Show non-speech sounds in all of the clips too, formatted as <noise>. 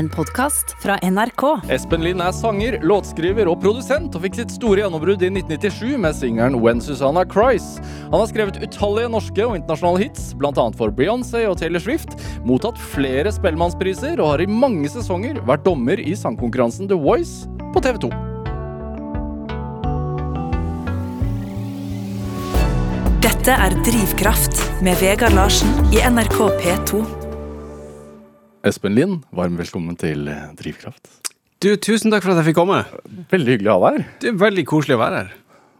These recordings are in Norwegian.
en podkast fra NRK. Espen Lind er sanger, låtskriver og produsent, og fikk sitt store gjennombrudd i 1997 med singelen When Susanna Cries. Han har skrevet utallige norske og internasjonale hits, bl.a. for Beyoncé og Taylor Swift, mottatt flere Spellemannspriser og har i mange sesonger vært dommer i sangkonkurransen The Voice på TV 2. Dette er Drivkraft med Vegard Larsen i NRK P2. Espen Lind, varm velkommen til Drivkraft. Du, Tusen takk for at jeg fikk komme. Veldig hyggelig å ha deg her. Det er veldig koselig å være her.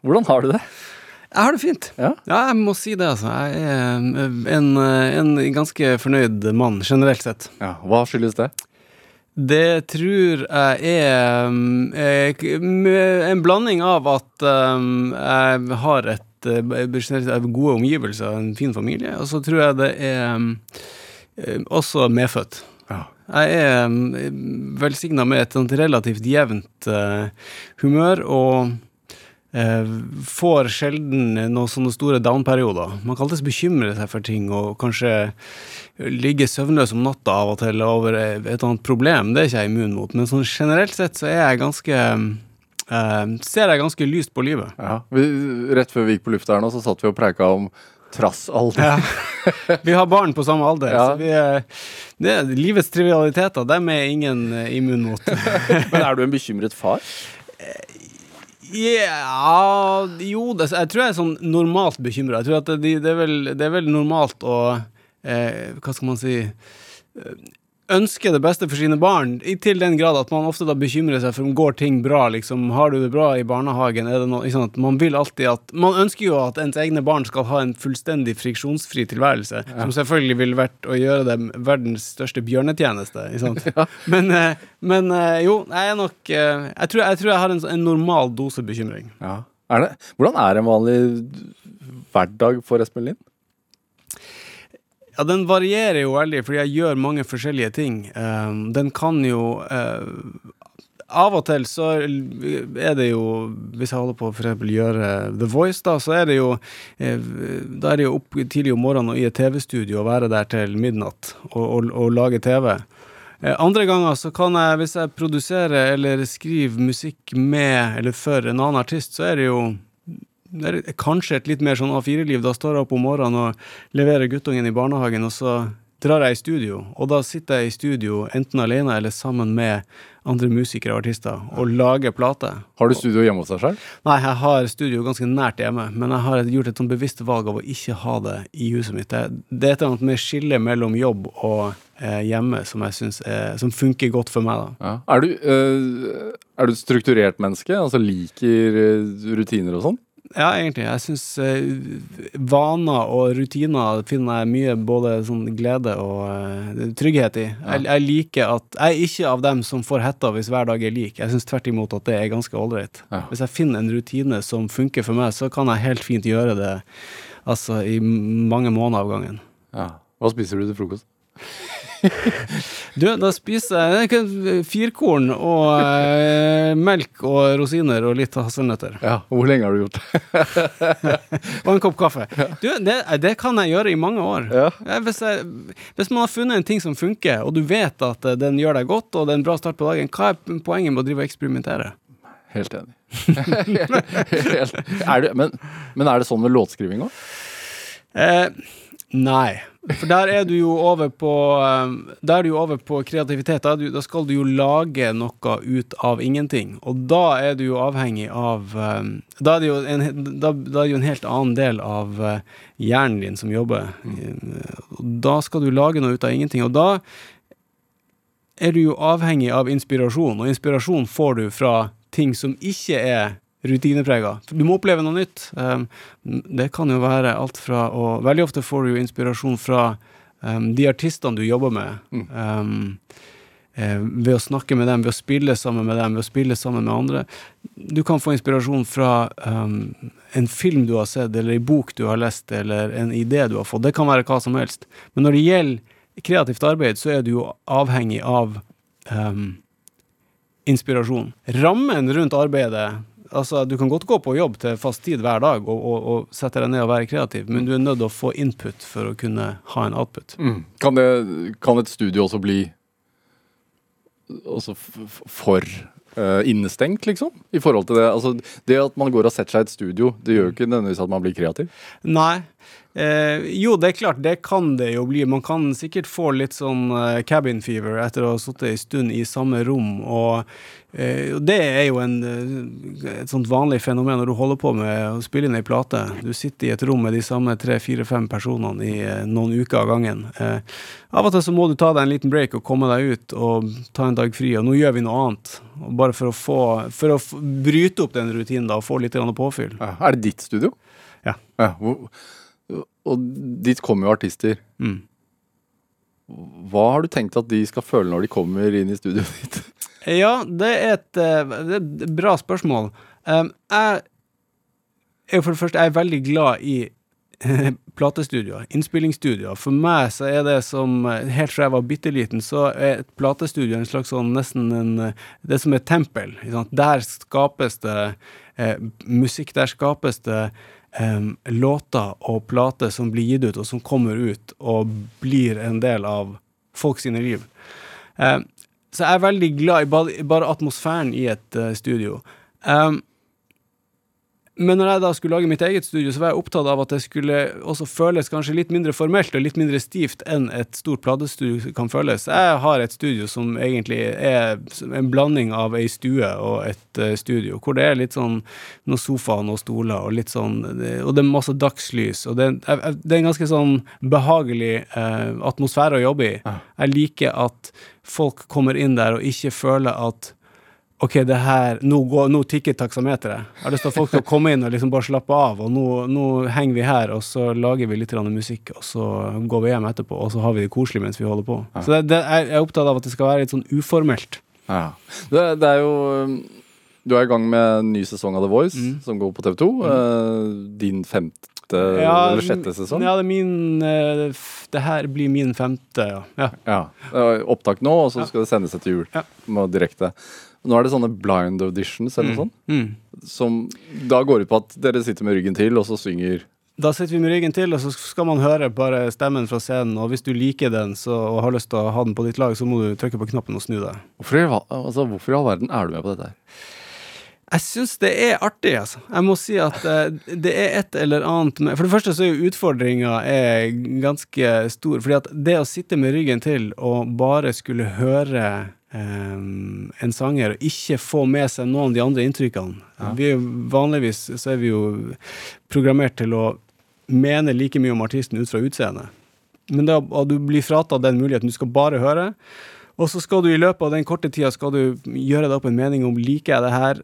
Hvordan har du det? Jeg har det fint. Ja. ja jeg må si det, altså. Jeg er en, en ganske fornøyd mann, generelt sett. Ja, Hva skyldes det? Det tror jeg er eh, en blanding av at um, jeg har et uh, gode omgivelser, en fin familie, og så tror jeg det er um, også medfødt. Ja. Jeg er um, velsigna med et relativt jevnt uh, humør og uh, får sjelden noen sånne store down-perioder. Man kan alltids bekymre seg for ting og kanskje ligge søvnløs om natta av og til over et eller annet problem. Det er ikke jeg immun mot, men sånn generelt sett så er jeg ganske uh, ser jeg ganske lyst på livet. Ja. Vi, rett før vi gikk på lufta her nå, så satt vi og preika om trassalder. Ja. <laughs> Vi har barn på samme alder, Ja. så vi er, det livets trivialiteter. Dem er ingen eh, immun mot. <laughs> Men er du en bekymret far? Ja Jo, det, jeg tror jeg er sånn normalt bekymra. Det, det, er vel, det er vel normalt å eh, Hva skal man si eh, Ønske det beste for sine barn, i- til den grad at man ofte da bekymrer seg for om går ting bra. liksom, Har du det bra i barnehagen? Er det noe, ikke sant? Man vil alltid at Man ønsker jo at ens egne barn skal ha en fullstendig friksjonsfri tilværelse, som selvfølgelig ville vært å gjøre dem verdens største bjørnetjeneste. ikke sant? <laughs> Men, eh, men eh, jo, jeg er nok eh, jeg, tror, jeg tror jeg har en, en normal dose bekymring. Ja. Er det? Hvordan er en vanlig hverdag for Espen Lind? Ja, den varierer jo veldig, fordi jeg gjør mange forskjellige ting. Um, den kan jo uh, Av og til så er det jo Hvis jeg holder på for eksempel gjøre The Voice, da, så er det jo eh, Da er det jo opp tidlig om morgenen og i et TV-studio og være der til midnatt og, og, og lage TV. Eh, Andre ganger så kan jeg, hvis jeg produserer eller skriver musikk med eller for en annen artist, så er det jo det er kanskje et litt mer sånn A4-liv. Da står jeg opp om morgenen og leverer guttungen i barnehagen, og så drar jeg i studio. Og da sitter jeg i studio enten alene eller sammen med andre musikere og artister og lager plate. Har du studio hjemme hos deg sjøl? Nei, jeg har studio ganske nært hjemme, men jeg har gjort et sånn bevisst valg av å ikke ha det i huset mitt. Det, er et eller annet med skillet mellom jobb og eh, hjemme som jeg synes er, som funker godt for meg. da. Ja. Er, du, øh, er du et strukturert menneske? Altså liker øh, rutiner og sånn? Ja, egentlig. Jeg syns eh, vaner og rutiner finner jeg mye både sånn glede og eh, trygghet i. Jeg, jeg liker at Jeg er ikke av dem som får hetta hvis hver dag er lik. Jeg syns tvert imot at det er ganske ålreit. Ja. Hvis jeg finner en rutine som funker for meg, så kan jeg helt fint gjøre det altså i mange måneder av gangen. Ja. Hva spiser du til frokost? Du, da spiser jeg firkorn og eh, melk og rosiner og litt hasselnøtter. Ja. Hvor lenge har du gjort det? <laughs> Og en kopp kaffe. Du, det, det kan jeg gjøre i mange år. Ja. Ja, Hvis, jeg, hvis man har funnet en ting som funker, og du vet at eh, den gjør deg godt, og det er en bra start på dagen, hva er poenget med å drive og eksperimentere? Helt enig. <laughs> Helt. Er du, men, men er det sånn med låtskriving òg? Eh, nei. For der er du jo over på eh, Der er du over på kreativitet. Da, du, da skal du jo lage noe ut av ingenting. Og da er du jo avhengig av eh, Da er det jo en, da, da er det jo en helt annen del av eh, hjernen din som jobber. Da skal du lage noe ut av ingenting. Og da er du jo avhengig av inspirasjon, og inspirasjon får du fra ting som ikke er rutineprega. Du må oppleve noe nytt. Um, det kan jo være alt fra å Veldig ofte får du jo inspirasjon fra um, de artistene du jobber med. Um, eh, ved å snakke med dem, ved å spille sammen med dem, ved å spille sammen med andre. Du kan få inspirasjon fra en film du har sett, eller en bok du har lest, eller en idé du har fått. Det kan være hva som helst. Men når det gjelder kreativt arbeid, så er du jo avhengig av um, inspirasjon. Rammen rundt arbeidet Altså, Du kan godt gå på jobb til fast tid hver dag og, og, og sette deg ned og være kreativ, men du er nødt til å få input for å kunne ha en output. Mm. Kan, det, kan et studio også bli også f for uh, innestengt, liksom? I forhold til det Altså, det at man går og setter seg i et studio, det gjør jo ikke nødvendigvis at man blir kreativ. Nei. Eh, jo, det er klart, det kan det jo bli. Man kan sikkert få litt sånn eh, cabin fever etter å ha sittet en stund i samme rom. Og eh, det er jo en, eh, et sånt vanlig fenomen når du holder på med å spille inn ei plate. Du sitter i et rom med de samme tre, fire, fem personene i eh, noen uker av gangen. Eh, av og til så må du ta deg en liten break og komme deg ut og ta en dag fri. Og nå gjør vi noe annet. Og bare for å, få, for å bryte opp den rutinen da, og få litt påfyll. Er det ditt studio? Ja. ja hvor, og dit kommer jo artister. Mm. Hva har du tenkt at de skal føle når de kommer inn i studioet <laughs> ditt? Ja, det er et, eh, det er et bra spørsmål. Um, jeg er jo for det første jeg er veldig glad i <laughs> platestudioer, innspillingsstudioer. For meg så er det som Helt fra jeg var bitte liten, så er et platestudio en slags sånn nesten en Det er som et tempel. Der skapes det eh, musikk. Der skapes det eh, låter og plater som blir gitt ut, og som kommer ut og blir en del av folk sine liv. Eh, så jeg er veldig glad i bare, bare atmosfæren i et uh, studio. Um, men når jeg da skulle lage mitt eget studio, så var jeg opptatt av at det skulle også føles kanskje litt mindre formelt og litt mindre stivt enn et stort platestudio kan føles. Jeg har et studio som egentlig er en blanding av ei stue og et uh, studio, hvor det er litt sånn noen sofaer og noen stoler og litt sånn Og det er masse dagslys, og det, er, det er en ganske sånn behagelig eh, atmosfære å jobbe i. Jeg liker at folk kommer inn der og ikke føler at OK, det her, nå, går, nå tikker taksameteret. Jeg har lyst til at folk skal komme inn og liksom bare slappe av. Og nå, nå henger vi her, og så lager vi litt musikk, og så går vi hjem etterpå, og så har vi det koselig mens vi holder på. Ja. Så det, det, jeg er opptatt av at det skal være litt sånn uformelt. Ja. Det, det er jo Du er i gang med en ny sesong av The Voice, mm. som går på TV2. Mm. Din femte ja, eller sjette sesong? Ja, det, er min, det her blir min femte, ja. ja. Opptak nå, og så skal det sendes etter jul. Ja. Direkte. Nå er det sånne blind auditions eller noe mm. sånt. Mm. Som da går ut på at dere sitter med ryggen til, og så synger da sitter vi med ryggen til, og så skal man høre bare stemmen fra scenen. Og hvis du liker den så, og har lyst til å ha den på ditt lag, så må du trykke på knappen og snu deg. Hvorfor, altså, hvorfor i all verden er du med på dette her? Jeg syns det er artig, altså. Jeg må si at uh, det er et eller annet med For det første så er jo utfordringa ganske stor. fordi at det å sitte med ryggen til og bare skulle høre um, en sanger og ikke få med seg noen av de andre inntrykkene. Ja. Vi er vanligvis så er vi jo programmert til å mene like mye om artisten ut fra utseendet. Men da du blir fratatt den muligheten. Du skal bare høre. Og så skal du i løpet av den korte tida skal du gjøre deg opp en mening om liker jeg det her,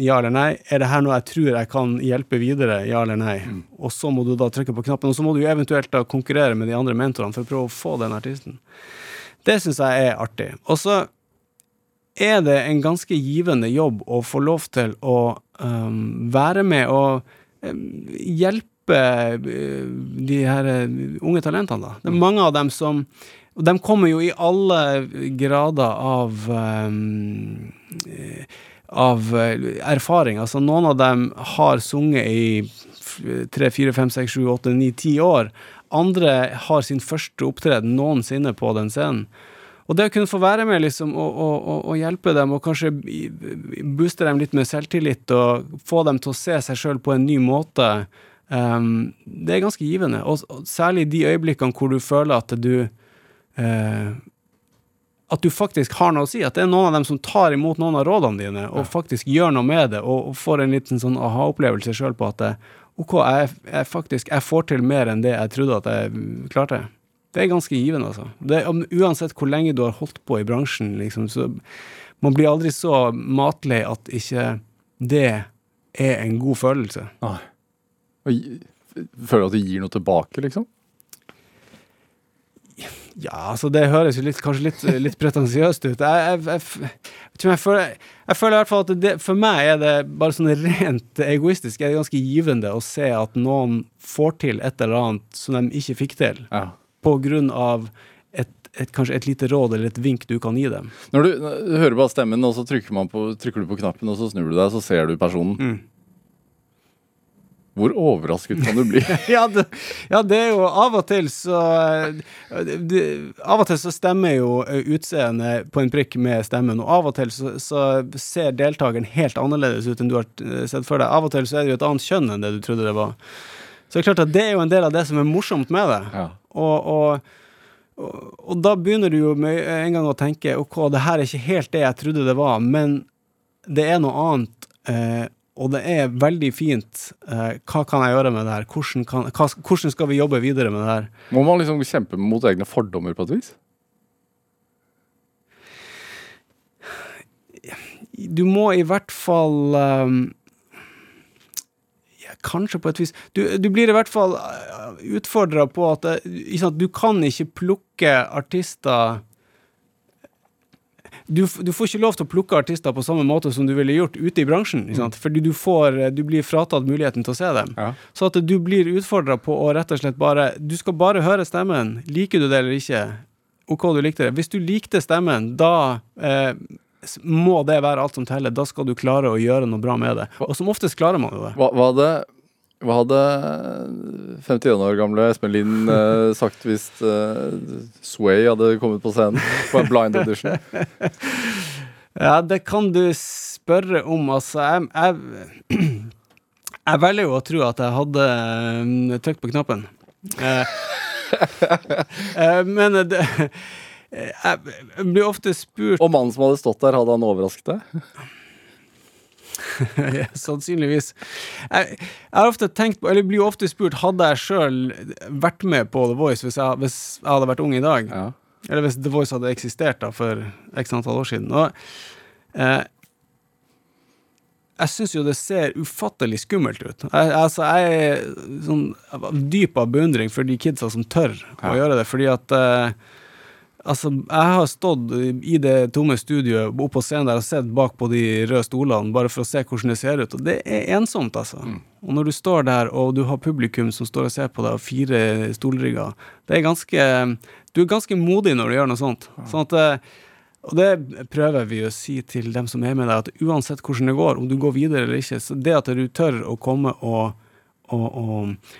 ja eller nei. Er det her noe jeg tror jeg kan hjelpe videre, ja eller nei. Mm. Og så må du da trykke på knappen, og så må du eventuelt da konkurrere med de andre mentorene for å prøve å få den artisten. Det syns jeg er artig. Og så er det en ganske givende jobb å få lov til å um, være med og um, hjelpe uh, de her uh, unge talentene. Da. Det er mange av dem som Og de kommer jo i alle grader av um, av erfaring. Altså, noen av dem har sunget i tre, fire, fem, seks, sju, åtte, ni, ti år. Andre har sin første opptreden noensinne på den scenen. Og det å kunne få være med liksom, og, og, og, og, hjelpe dem, og kanskje booste dem litt med selvtillit, og få dem til å se seg sjøl på en ny måte, um, det er ganske givende. Og, særlig de øyeblikkene hvor du føler at du uh, At du faktisk har noe å si. At det er noen av dem som tar imot noen av rådene dine, og faktisk gjør noe med det, og, får en liten sånn aha-opplevelse sjøl på at OK, jeg, jeg, faktisk jeg får til mer enn det jeg trodde at jeg klarte. Det er ganske givende, altså. Det, uansett hvor lenge du har holdt på i bransjen, liksom, så man blir aldri så matlei at ikke det er en god følelse. Nei. Føler du at det gir noe tilbake, liksom? Ja, altså det høres jo litt, kanskje litt, litt pretensiøst ut. Jeg, jeg, jeg, jeg, føler, jeg føler i hvert fall at det, for meg er det bare sånn rent egoistisk er det ganske givende å se at noen får til et eller annet som de ikke fikk til. Ja på grunn av et, et, kanskje et lite råd eller et vink du kan gi dem. Når du, du hører bare stemmen, og så trykker, på, trykker, du på knappen, og så snur du deg, så ser du personen. Mm. Hvor overrasket kan du bli? <laughs> ja, det, ja, det er jo av og til så det, Av og til så stemmer jo utseendet på en prikk med stemmen, og av og til så, så ser deltakeren helt annerledes ut enn du har sett for deg. Av og til så er det jo et annet kjønn enn det du trodde det var. Så det er klart at det er jo en del av det som er morsomt med det. Ja. Og, og, og, da begynner du jo med en gang å tenke ok, det her er ikke helt det jeg trodde det var, men det er noe annet. Eh, og det er veldig fint. Eh, hva kan jeg gjøre med det her? Hvordan, kan, hva, hvordan skal vi jobbe videre med det her? Må man liksom kjempe mot egne fordommer på et vis? Du må i hvert fall um, Kanskje på et vis Du, du blir i hvert fall uh, utfordra på at sant, du kan ikke plukke artister du, du, får ikke lov til å plukke artister på samme måte som du ville gjort ute i bransjen. Mm. Fordi du, får, du, blir fratatt muligheten til å se dem. Ja. Så at du blir utfordra på å rett og slett bare Du skal bare høre stemmen. Liker du det eller ikke? OK, du likte det. Hvis du likte stemmen, da eh, må det være alt som teller. Da skal du klare å gjøre noe bra med det. Og som oftest klarer man jo det. Hva, hva det hva hadde 51 år gamle Espen Lind eh, <laughs> sagt hvis eh, Sway hadde kommet på scenen på en blind audition? <laughs> ja, det kan du spørre om. Altså, jeg, jeg, <clears throat> jeg velger jo å tro at jeg hadde um, trykt på knappen. Eh, <laughs> men det jeg blir ofte spurt Og mannen som hadde stått der, hadde han overrasket deg? <laughs> Sannsynligvis. Jeg, jeg, ofte tenkt på, eller blir ofte spurt, hadde jeg sjøl vært med på The Voice hvis jeg, hvis jeg, hadde vært ung i dag? Ja. Eller hvis The Voice hadde eksistert da for x antall år siden. Og, eh, jeg syns jo det ser ufattelig skummelt ut. Jeg, altså, jeg er sånn dyp av beundring for de kidsa som tør ja. å gjøre det, fordi at eh, Altså, jeg har stått i det tomme studioet oppe på scenen der og sett bak på de røde stolene, bare for å se hvordan det ser ut, og det er ensomt, altså. Mm. Og når du står der, og du har publikum som står og ser på deg, og fire stolrygger, det er ganske Du er ganske modig når du gjør noe sånt. Ja. Sånn at eh, og det prøver vi å si til dem som er med deg, at uansett hvordan det går, om du går videre eller ikke, så det at du tør å komme og, og, og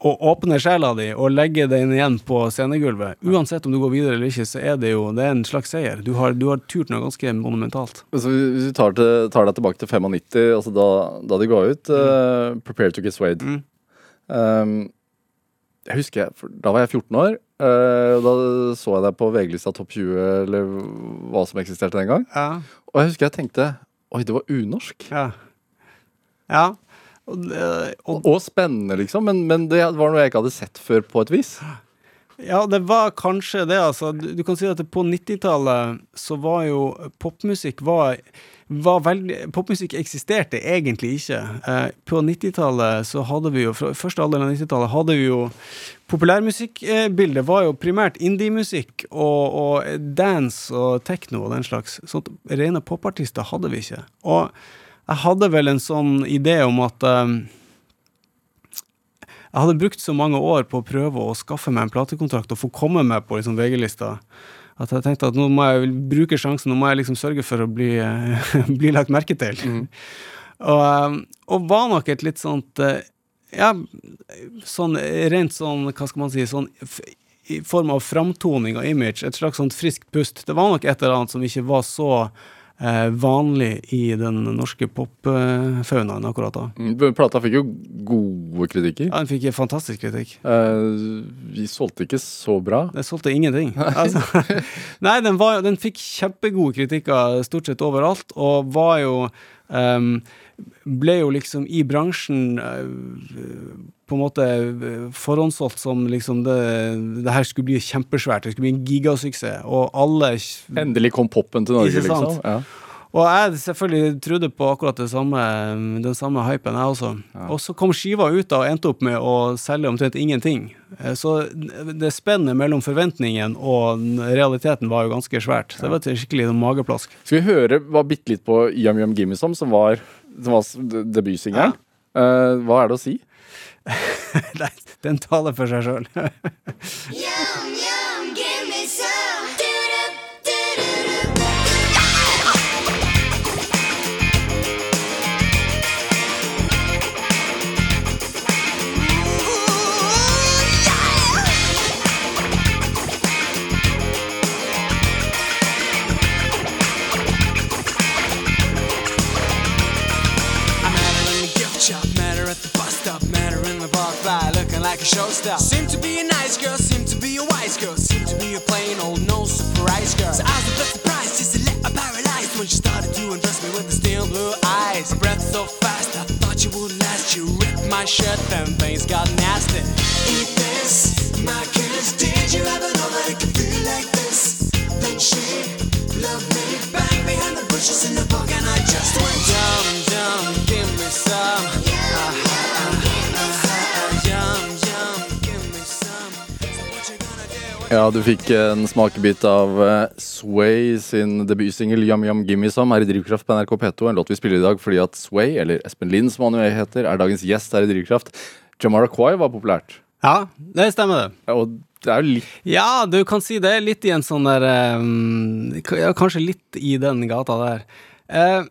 å åpne sjela di og legge den igjen på scenegulvet, uansett om du går videre eller ikke, så er det jo det er en slags seier. Du har, du har turt noe ganske monumentalt. Så hvis vi tar, til, tar deg tilbake til 95, altså da, da de ga ut uh, 'Prepare to get swayed'. Mm. Um, jeg husker, for Da var jeg 14 år. Uh, da så jeg deg på VG-lista Topp 20, eller hva som eksisterte den gang. Ja. Og jeg husker jeg tenkte Oi, det var unorsk. Ja. ja. Og, og, og spennende, liksom, men, men, det var noe jeg ikke hadde sett før, på et vis. Ja, det var kanskje det, altså. Du, du kan si at på 90-tallet så var jo popmusikk var, var veldig Popmusikk eksisterte egentlig ikke. Eh, på 90-tallet så hadde vi jo Fra første alder av 90-tallet hadde vi jo Populærmusikkbildet var jo primært indiemusikk og, og dance og tekno og den slags. Sånt rene popartister hadde vi ikke. Og jeg hadde vel en sånn idé om at um, jeg hadde brukt så mange år på å prøve å skaffe meg en platekontrakt og få komme meg på liksom, VG-lista, at jeg tenkte at nå må jeg bruke sjansen, nå må jeg liksom sørge for å bli, <laughs> bli lagt merke til. Mm. <laughs> og, ehm, og, var nok et litt sånt eh, Ja, sånn rent sånn, hva skal man si, sånn i form av framtoning og image, et slags sånt friskt pust. Det var nok et eller annet som ikke var så eh, vanlig i den norske popfaunaen akkurat da. Mm, plata fikk jo gode kritikker. Ja, Den fikk fantastisk kritikk. Eh, vi solgte ikke så bra. Det solgte ingenting. <laughs> altså, <laughs> nei, den, var, den fikk kjempegode kritikker stort sett overalt, og var jo um, ble jo liksom i bransjen uh, på en måte eh, forhåndssolgt som liksom det, det, her skulle bli kjempesvært, det skulle bli en gigasuksess, og alle Endelig kom popen til Norge, liksom. Ja. Og jeg selvfølgelig trodde på akkurat det samme, den samme hypen, jeg også. Ja. Og så kom skiva ut da og endte opp med å selge omtrent ingenting. Eh, så det spennet mellom forventningen og realiteten var jo ganske svært. Så det var et skikkelig mageplask. Skal vi høre hva bitte litt på Yum Yum Gimme som, som var, som var debutsingelen? Ja. Uh, hva er det å si? <laughs> Nei, den taler for seg sjøl. <laughs> like a show star. Seem to be a nice girl, seem to be a wise girl, seem to be a plain old no surprise girl. So I was a bit surprised, just a little paralyzed when she started to undress me with the steel blue eyes. Breath so fast, I thought you would last. You ripped my shirt, then things got nasty. Eat this, my kiss. Did you ever know that it could feel like this? Then she loved me. Bang behind the bushes in the park, and I just went yum yum, give me some. Ja, du fikk en smakebit av eh, Sway sin debutsingel Yum Yum Gimme Some her i Drivkraft på NRK P2. En låt vi spiller i dag fordi at Sway, eller Espen Lind som han jo heter, er dagens gjest her i Drivkraft. Jamara Jamaroquai var populært. Ja, det stemmer, det. Ja, Og det er jo litt Ja, du kan si det litt i en sånn der um, Kanskje litt i den gata der. Eh,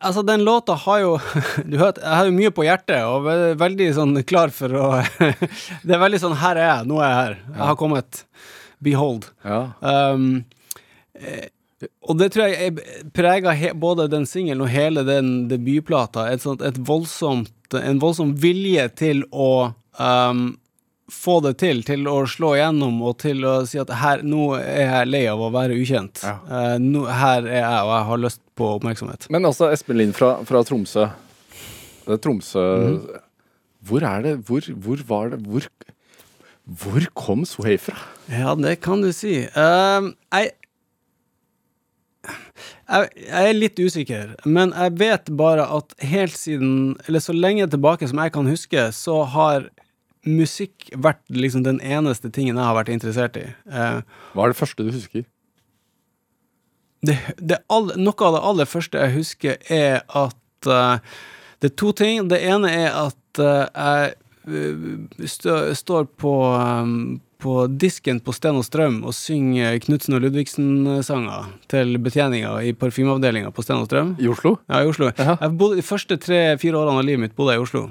altså, den låta har jo <laughs> Du hørt, jeg har jo mye på hjertet, og er veldig sånn klar for å <laughs> Det er veldig sånn Her er jeg, nå er jeg her. Jeg har kommet. Behold. Ja. Um, eh, og det tror jeg preger både den singelen og hele den debutplata. Et sånt, et voldsomt, en voldsom vilje til å um, få det til, til å slå igjennom og til å si at her, nå er jeg lei av å være ukjent. Ja. Uh, nå, her er jeg, og jeg har lyst på oppmerksomhet. Men altså, Espen Lind fra, fra Tromsø. Det er Tromsø Hvor er det Hvor, hvor var det Hvor, hvor kom Sway fra? Ja, det kan du si. Um, jeg, jeg Jeg er litt usikker, men jeg vet bare at helt siden Eller så lenge tilbake som jeg kan huske, så har musikk vært liksom den eneste tingen jeg har vært interessert i. Eh, Hva er det første du husker? Det, det all, noe av det aller første jeg husker, er at uh, Det er to ting. Det ene er at uh, jeg eh, stå, står på, um, på disken på Sten og Strøm og synger Knutsen og Ludvigsen-sanger til betjeninga i parfymeavdelinga på Sten og Strøm. I Oslo? Ja, i Oslo. Aha. Jeg bodde, de første tre-fire årene av livet mitt bodde jeg i Oslo.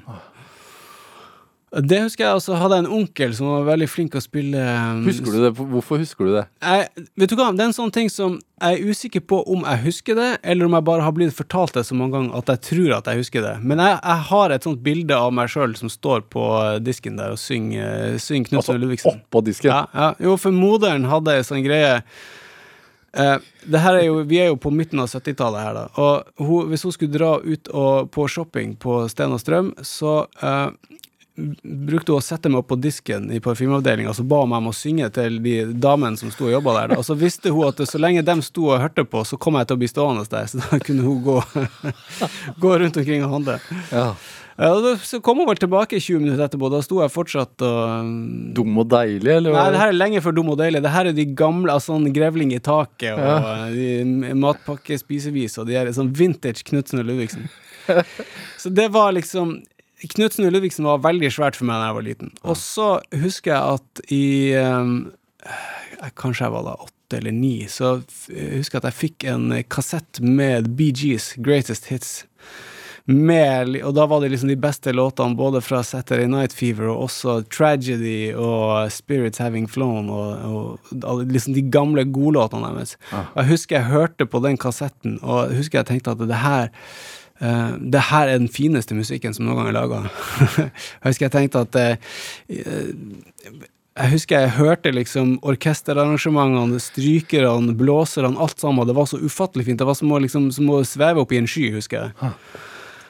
Det husker jeg også. Hadde jeg en onkel som var veldig flink å spille um, Husker du det? Hvorfor husker du det? jeg, vet du hva, det er en sånn ting som jeg er usikker på om jeg husker det, eller om jeg bare har blitt fortalt det så mange ganger at jeg tror at jeg husker det. Men jeg, jeg har et sånt bilde av meg sjøl som står på disken der og synger, synger Knutsen og Ludvigsen. Oppå disken? Ja, ja. Jo, for moderen hadde ei sånn greie Uh, er jo, Vi er jo på midten av 70-tallet her, da. Og hun, hvis hun skulle dra ut og, på shopping på Sten og Strøm, så eh, brukte hun å sette meg opp på disken i parfymeavdelinga, så ba meg om å synge til de damene som sto og jobba der. Og så visste hun at så lenge de sto og hørte på, så kom jeg til å bli stående der, så da kunne hun gå, <laughs> gå rundt omkring og handle. Ja. Ja, så kom hun vel tilbake 20 minutter etterpå, da sto jeg fortsatt og Dum og deilig, eller? Nei, det her er lenge før Dum og deilig. Det her er de gamle, altså sånn grevling i taket og Ja. de matpakke spisevis og de her sånn vintage Knutsen og Ludvigsen. <laughs> Så det var liksom Knutsen og Ludvigsen var veldig svært for meg da jeg var liten. Og så husker jeg at i um, eh, Kanskje jeg var da åtte eller ni, så jeg husker jeg at jeg fikk en kassett med Gees Greatest Hits. Med, og da var det liksom de beste låtene både fra Saturday Night Fever og også Tragedy og Spirits Having Flown og, og liksom de gamle godlåtene deres. Og jeg husker jeg hørte på den kassetten, og jeg husker jeg tenkte at det her eh, det her er den fineste musikken som noen gang er laga. <laughs> jeg husker jeg tenkte at uh, jeg husker jeg hørte liksom orkesterarrangementene, strykerne, blåserne, alt sammen. Det var så ufattelig fint. Det var som å, liksom, som å sveve opp i en sky, husker jeg.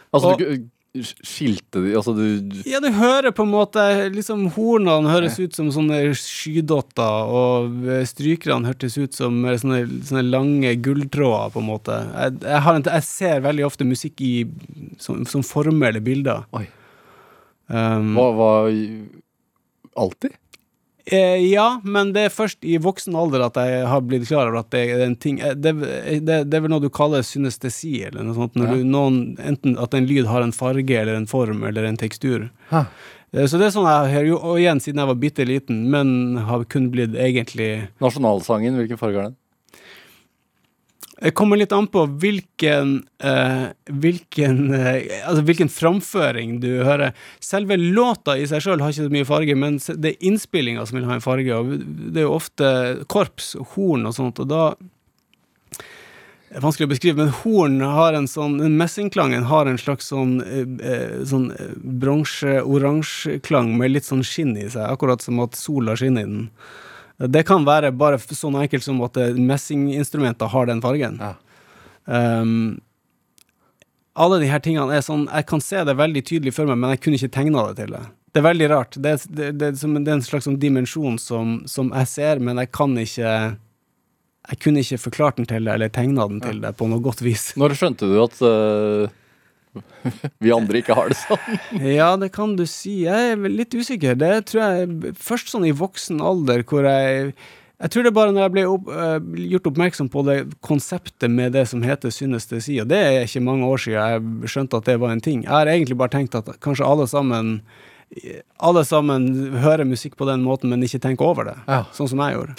Altså, og- du skilte de Altså, du Ja, du hører på en måte liksom Hornene høres ut som sånne skydotter, og eh, strykerne hørtes ut som sånne, sånne lange gulltråder, på en måte. Jeg, jeg, har en, jeg ser veldig ofte musikk i som, som formelle bilder. Oi. Um, Hva hva Alltid? Eh, ja, men det er først i voksen alder at jeg har blitt klar over at det er en ting eh, Det, det, det er vel noe du kaller synestesi, eller noe sånt. Når Ja. du, noen, enten at en lyd har en farge eller en form eller en tekstur. Hæ. Eh, Så det er sånn jeg har jo, og igjen siden jeg var bitte liten, men har kun blitt egentlig Nasjonalsangen, hvilken farge er den? Det kommer litt an på hvilken eh, hvilken, eh, altså hvilken framføring du hører. Selve låta i seg sjøl har ikke så mye farge, men det er innspillinga som vil ha en farge. Og det er jo ofte korps, horn og sånt, og da Det er vanskelig å beskrive, men horn har en sånn Messingklangen har en slags sånn, eh, eh, sånn bronse-oransje-klang med litt sånn skinn i seg, akkurat som at sola skinner i den. Det kan være bare sånn enkelt som at eh, messinginstrumenter har den fargen. Ja. Um, alle de her tingene er sånn Jeg kan se det veldig tydelig for meg, men jeg kunne ikke tegna det til det. Det er veldig rart. Det, det, det, det er en slags sånn dimensjon som, som jeg ser, men jeg kan ikke Jeg kunne ikke forklart den til deg, eller tegna den til deg på noe godt vis. Når skjønte du at eh, <laughs> vi andre ikke har det sånn? <laughs> Ja, det kan du si. Jeg er litt usikker. Det tror jeg først sånn i voksen alder hvor jeg Jeg tror det er bare når jeg ble opp, uh, gjort oppmerksom på det konseptet med det som heter synestesi, og det er ikke mange år siden jeg skjønte at det var en ting. Jeg har egentlig bare tenkt at kanskje alle sammen alle sammen hører musikk på den måten, men ikke tenker over det. Ja. Sånn som jeg gjorde.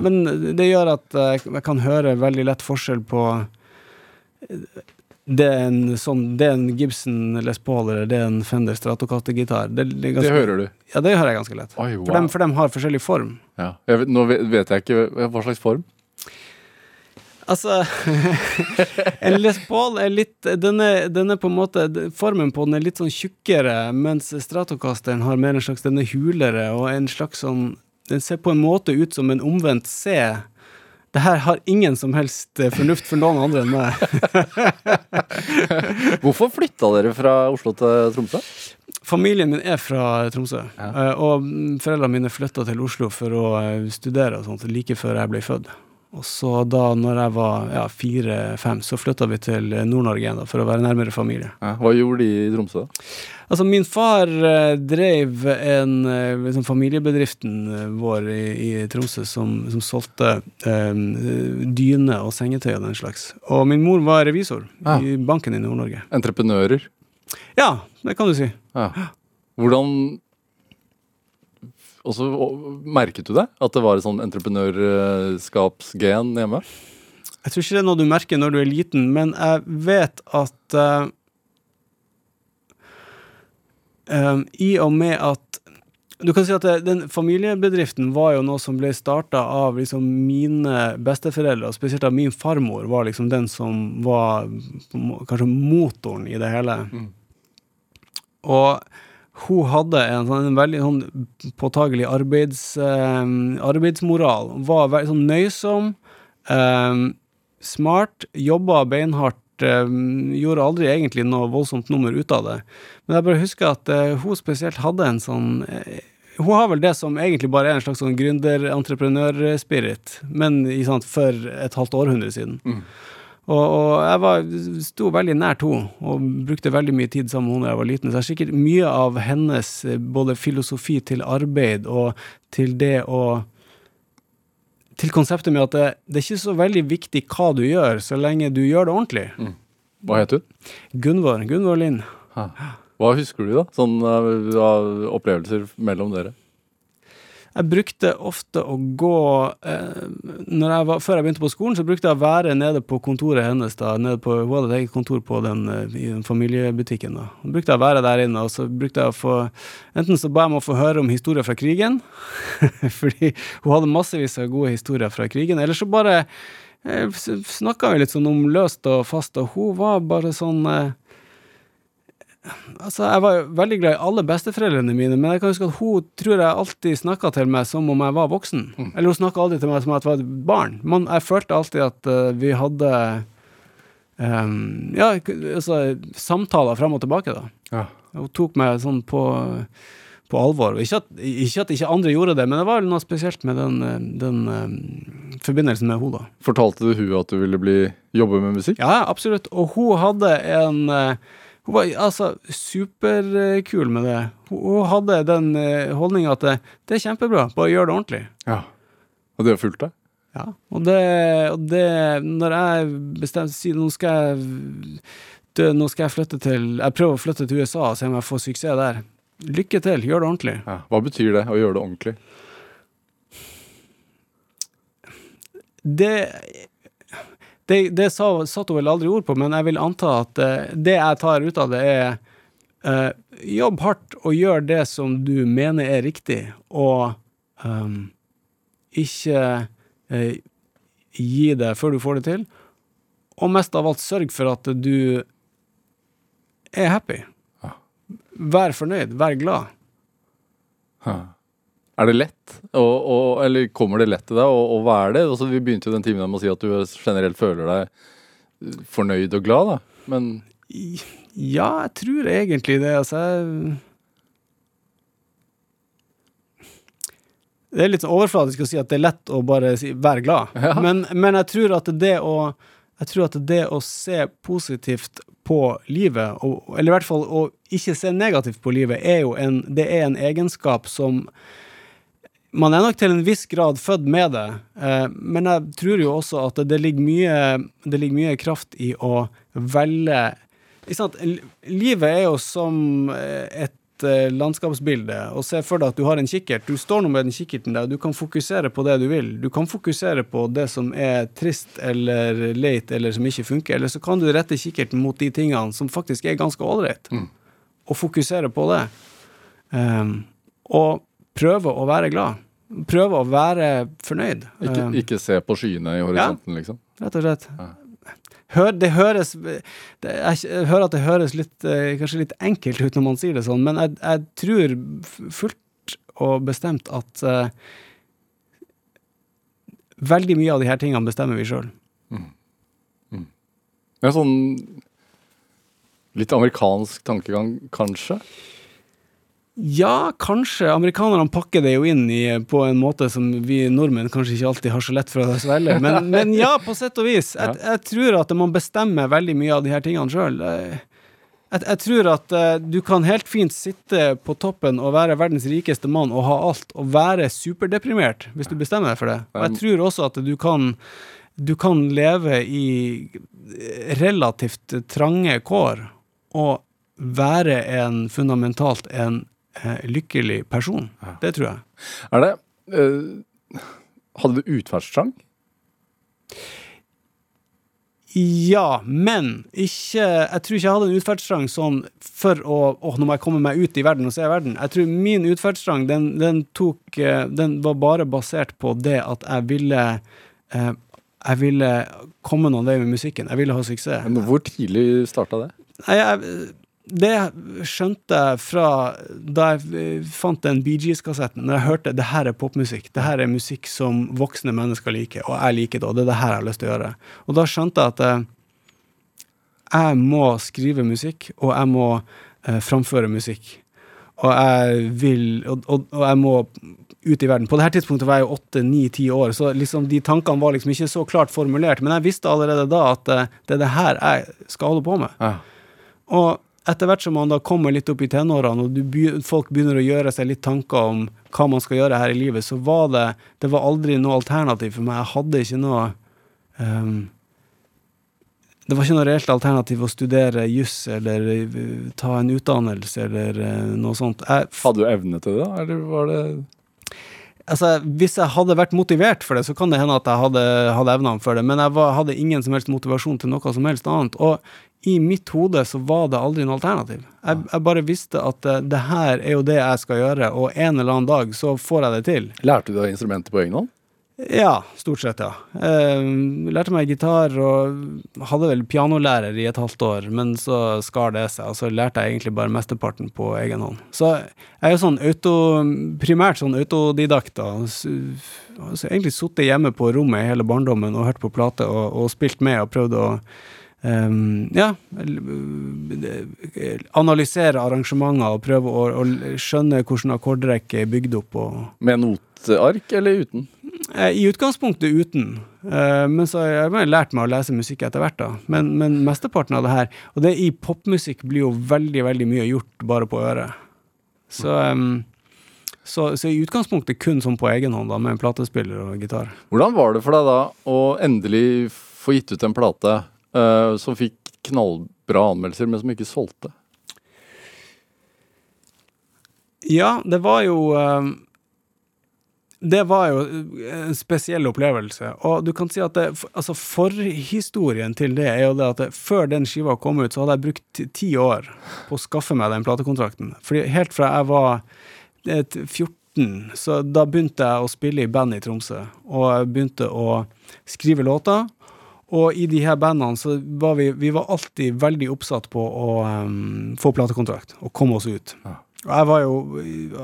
Men det gjør at eh, jeg kan høre veldig lett forskjell på det er en, sånn, det er en Gibson Les Paul eller det er en Fender Stratocaster-gitar. Det, det, Det hører du. Ja, det hører jeg ganske lett. Oi, For, dem, for dem har forskjellig form. Ja. Vet, nå vet jeg ikke hva slags form. Altså <laughs> En Les Paul er litt den er, den er på en måte Formen på den er litt sånn tjukkere, mens Stratocasteren har mer en slags Den er hulere og en slags sånn Den ser på en måte ut som en omvendt C. Det her har ingen som helst eh, fornuft for noen andre enn meg. <laughs> Hvorfor flytta dere fra Oslo til Tromsø? Familien min er fra Tromsø, Ja. eh, og mm, foreldrene mine flytta til Oslo for å eh, studere og sånt, like før jeg ble født. Og så da når jeg var ja, fire-fem, så flytta vi til Nord-Norge igjen da, for å være nærmere familie. Hva gjorde de i Tromsø? da? Altså, min far eh, drev en eh, liksom familiebedriften eh, vår i, i Tromsø som, som solgte eh, dyne og sengetøy og den slags. Og min mor var revisor Ja. i banken i Nord-Norge. Entreprenører. Ja, det kan du si. Ja. Hvordan Og så merket du det? At det var et sånn entreprenørskapsgen hjemme? Jeg tror ikke det er noe du merker når du er liten, men jeg vet at uh, eh, I og med at Du kan si at det, den familiebedriften var jo noe som ble starta av liksom mine besteforeldre, og spesielt av min farmor, var liksom den som var kanskje motoren i det hele. Og hun hadde en, sånn, en veldig sånn påtagelig arbeids, eh, arbeidsmoral. Var veldig sånn nøysom, eh, smart, jobba beinhardt. eh, gjorde aldri egentlig noe voldsomt nummer ut av det. Men jeg bare husker at eh, hun spesielt hadde en sånn eh, Hun har vel det som egentlig bare er en slags sånn gründer-entreprenørspirit, men i sant, for et halvt århundre siden. Og, og jeg var, sto veldig nært henne og brukte veldig mye tid sammen med henne da jeg var liten. Så jeg har sikkert mye av hennes eh, både filosofi til arbeid og til det å Til konseptet med at det, det er ikke så veldig viktig hva du gjør, så lenge du gjør det ordentlig. Hva het hun? Gunvor, Gunvor Lind. Hva husker du, da? Sånn uh, opplevelser mellom dere? Jeg brukte ofte å gå eh, jeg var, Før jeg begynte på skolen, så brukte jeg å være nede på kontoret hennes. da, nede på, Hun hadde et eget kontor på den, eh, i den familiebutikken. da. Så brukte jeg å være der inne, og så brukte jeg å få Enten så ba jeg om å få høre om historier fra krigen, <laughs> fordi hun hadde massevis av gode historier fra krigen, eller så bare eh, snakka vi litt sånn om løst og fast, og hun var bare sånn Altså, Jeg var veldig glad i alle besteforeldrene mine, men jeg kan huske at hun tror jeg alltid snakka til meg som om jeg var voksen. Eller hun snakka alltid til meg som om jeg var et barn. Man, jeg følte alltid at uh, vi hadde um, Ja, altså samtaler frem og tilbake, da. Ja. Hun tok meg sånn på, på alvor. Ikke at, ikke at ikke andre gjorde det, men det var noe spesielt med den, eh, den um, forbindelsen med henne, da. Fortalte du hun at du ville bli, jobbe med musikk? Ja, absolutt. Og hun hadde en eh, Hun var altså superkul med det. Hun, hun hadde den uh, holdninga at det, det er kjempebra, bare gjør det ordentlig. Ja. Og det har fulgt deg? Ja. Og det, og det Når jeg bestemte si, nå skal jeg dø, nå skal jeg flytte til Jeg prøver å flytte til USA og se om jeg får suksess der. Lykke til, gjør det ordentlig. Ja. Hva betyr det å gjøre det ordentlig? Det det, det sa, satte hun vel aldri ord på, men jeg vil anta at eh, det jeg tar ut av det, er Uh, jobb hardt og gjør det som du mener er riktig, og um, ikke uh, gi det før du får det til. og mest av alt sørg for at du er happy. Vær fornøyd, vær glad. Er det lett, Og, og, eller kommer det lett til deg å, hva være det? Altså, vi begynte jo den timen med å si at du generelt føler deg fornøyd og glad, da. Men Ja, jeg tror egentlig det. Altså jeg Det er litt overflatisk å si at det er lett å bare si 'vær glad', Ja. men, men jeg tror at det å jeg tror at det å se positivt på livet, og, eller i hvert fall å ikke se negativt på livet, er jo en, det er en egenskap som man er nok til en viss grad født med det, eh, men jeg tror jo også at det ligger mye, det ligger mye kraft i å velge? Livet er jo som eh, et eh, landskapsbilde, og se for deg at du har en kikkert. Du står nå med den kikkerten der, du kan fokusere på det du vil. Du kan fokusere på det som er trist eller leit eller som ikke funker, eller så kan du rette kikkerten mot de tingene som faktisk er ganske ålreit, og fokusere på det. Um, og prøve å være glad. Prøve å være fornøyd. ikke, Um, ikke se på skyene i horisonten, liksom. Rett og slett. Hør, det høres det, jeg, hører at det høres litt, eh, kanskje litt enkelt ut når man sier det sånn, men jeg, jeg tror fullt og bestemt at uh, veldig mye av de her tingene bestemmer vi sjøl. Ja, sånn litt amerikansk tankegang, kanskje? Ja, kanskje. Amerikanerne pakker det jo inn i, på en måte som vi nordmenn kanskje ikke alltid har så lett for å svelge. Men, <laughs> men ja, på sett og vis. Jeg, jeg tror at man bestemmer veldig mye av de her tingene sjøl. Jeg, jeg tror at eh, du kan helt fint sitte på toppen og være verdens rikeste mann og ha alt, og være superdeprimert hvis du bestemmer deg for det. Og jeg tror også at du kan, du kan leve i relativt trange kår og være en fundamentalt en eh, lykkelig person. Det tror jeg. Er det uh, Hadde du utferdstrang? Ja, men ikke Jeg tror ikke jeg hadde en utferdstrang sånn for å Åh, nå må jeg komme meg ut i verden og se verden. Jeg tror min utferdstrang, den, den tok eh, Den var bare basert på det at jeg ville eh, Jeg ville komme noen vei med musikken. Jeg ville ha suksess. Men hvor tidlig starta det? Nei, jeg, det skjønte jeg fra da jeg fant den Bee Gees-kassetten. Når jeg hørte det her er popmusikk, det her er musikk som voksne mennesker liker, og jeg liker det, og det er det her jeg har lyst til å gjøre. Og da skjønte jeg at eh, jeg må skrive musikk, og jeg må eh, framføre musikk. Og jeg vil og, og, og jeg må ut i verden. På det her tidspunktet var jeg jo åtte, ni, ti år, så liksom de tankene var liksom ikke så klart formulert. Men jeg visste allerede da at eh, det er det her jeg skal holde på med. Ja. Og etter hvert som man da kommer litt opp i tenårene, og du folk begynner å gjøre seg litt tanker om hva man skal gjøre her i livet, så var det Det var aldri noe alternativ for meg. Jeg hadde ikke noe um, Det var ikke noe reelt alternativ å studere juss eller eh, ta en utdannelse eller uh, noe sånt. Jeg, Hadde du evne til det, da? Eller var det altså, hvis jeg hadde vært motivert for det, så kan det hende at jeg hadde, hadde evnene for det, men jeg var, hadde ingen som helst motivasjon til noe som helst annet. Og i mitt hode så var det aldri noe alternativ. Jeg, jeg bare visste at eh, det her er jo det jeg skal gjøre, og en eller annen dag så får jeg det til. Lærte du deg instrumentet på egen hånd? Ja, stort sett, ja. Eh, lærte meg gitar og hadde vel pianolærer i et halvt år, men så skar det seg, og så lærte jeg egentlig bare mesteparten på egen hånd. Så jeg er jo sånn auto, primært sånn autodidakt, da. Så, altså egentlig sittet hjemme på rommet i hele barndommen og hørt på plate og, og spilt med og prøvd å ehm, ja, analysere arrangementer og prøve å, å skjønne hvordan akkordrekke er bygd opp Med noteark eller uten? Eh, I utgangspunktet uten, Uh, men så har jeg lært meg å lese musikk etter hvert. da. Men, men mesteparten av det her Og det i popmusikk blir jo veldig veldig mye gjort bare på øret. Så, um, så, så i utgangspunktet kun sånn på egen hånd, da, med en platespiller og gitar. Hvordan var det for deg da å endelig få gitt ut en plate eh, som fikk knallbra anmeldelser, men som ikke solgte? Ja, det var jo uh, det var jo en spesiell opplevelse. Og du kan si at det, altså forhistorien til det er jo det at det, før den skiva kom ut, så hadde jeg brukt ti- år på å skaffe meg den platekontrakten. Fordi helt fra jeg var et 14, så da begynte jeg å spille i band i Tromsø. Og begynte å skrive låter. Og i de her bandene så var vi, vi var alltid veldig oppsatt på å um, få platekontrakt og komme oss ut. Ja. Jeg var jo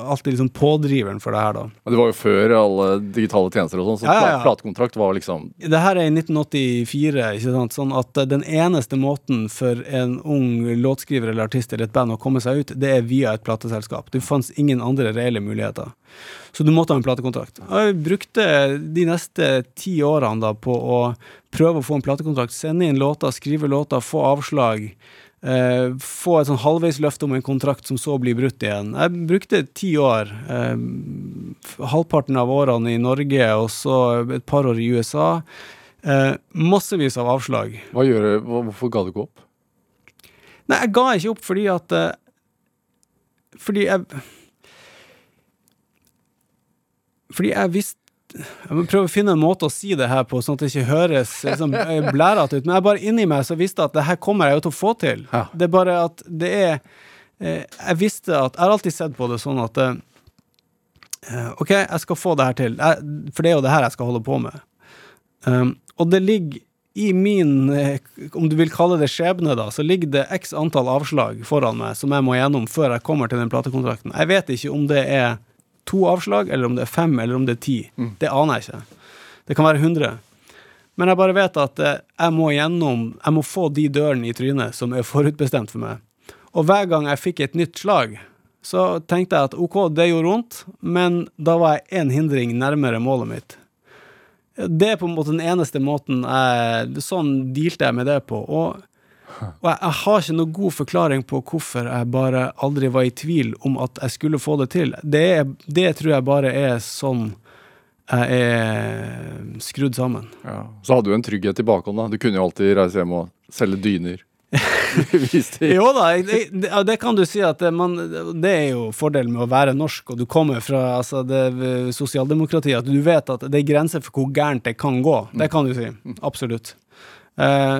alltid liksom pådriveren for det her, da. Og Det var jo før alle digitale tjenester og sånn, så Ja, ja, ja. platekontrakt var liksom Det her er i 1984, ikke sant? sånn at eh, den eneste måten for en ung låtskriver eller artist eller et band å komme seg ut, det er via et plateselskap. Det fantes ingen andre reelle muligheter. Så du måtte ha en platekontrakt. Jeg brukte de neste ti årene da på å prøve å få en platekontrakt, sende inn låter, skrive låter, få avslag. Eh, få et sånn halvveis løfte om en kontrakt som så blir brutt igjen. Jeg brukte ti år. Eh, halvparten av årene i Norge, og så et par år i USA. Eh, massevis av avslag. hva gjør, Hvorfor ga du ikke opp? Nei, jeg ga ikke opp fordi at eh, Fordi jeg Fordi jeg visste Jeg må prøve å finne en måte å si det her på, sånn at det ikke høres liksom, eh, blærete ut. Men jeg bare inni meg så visste at det her kommer jeg jo til å få til. Ja. Det er bare at det er eh, Jeg visste at Jeg har alltid sett på det sånn at eh, eh, OK, jeg skal få det her til. Jeg, for det er jo det her jeg skal holde på med. Um, og det ligger i min, eh, om du vil kalle det skjebne, da, så ligger det x antall avslag foran meg som jeg må gjennom før jeg kommer til den platekontrakten. Jeg vet ikke om det er to avslag, eller om det er fem, eller om det er ti. Det aner jeg ikke. Det kan være 100. Men jeg bare vet at eh, jeg må gjennom Jeg må få de dørene i trynet som er forutbestemt for meg. Og hver gang jeg fikk et nytt slag, så tenkte jeg at OK, det gjorde vondt, men da var jeg én hindring nærmere målet mitt. Det er på en måte den eneste måten jeg Sånn dealte jeg med det på. Og, og jeg, jeg har ikke noe god forklaring på hvorfor jeg bare aldri var i tvil om at jeg skulle få det til. Det, er, det tror jeg bare er sånn jeg er skrudd sammen. Ja. Så hadde du en trygghet i bakhånd. da Du kunne jo alltid reise hjem og selge dyner. <laughs> Jo da, det, det, kan du si at det, man, det er jo fordelen med å være norsk, og du kommer fra altså, det sosialdemokratiet, at du vet at det er grenser for hvor gærent det kan gå. Det kan du si. Absolutt. Eh,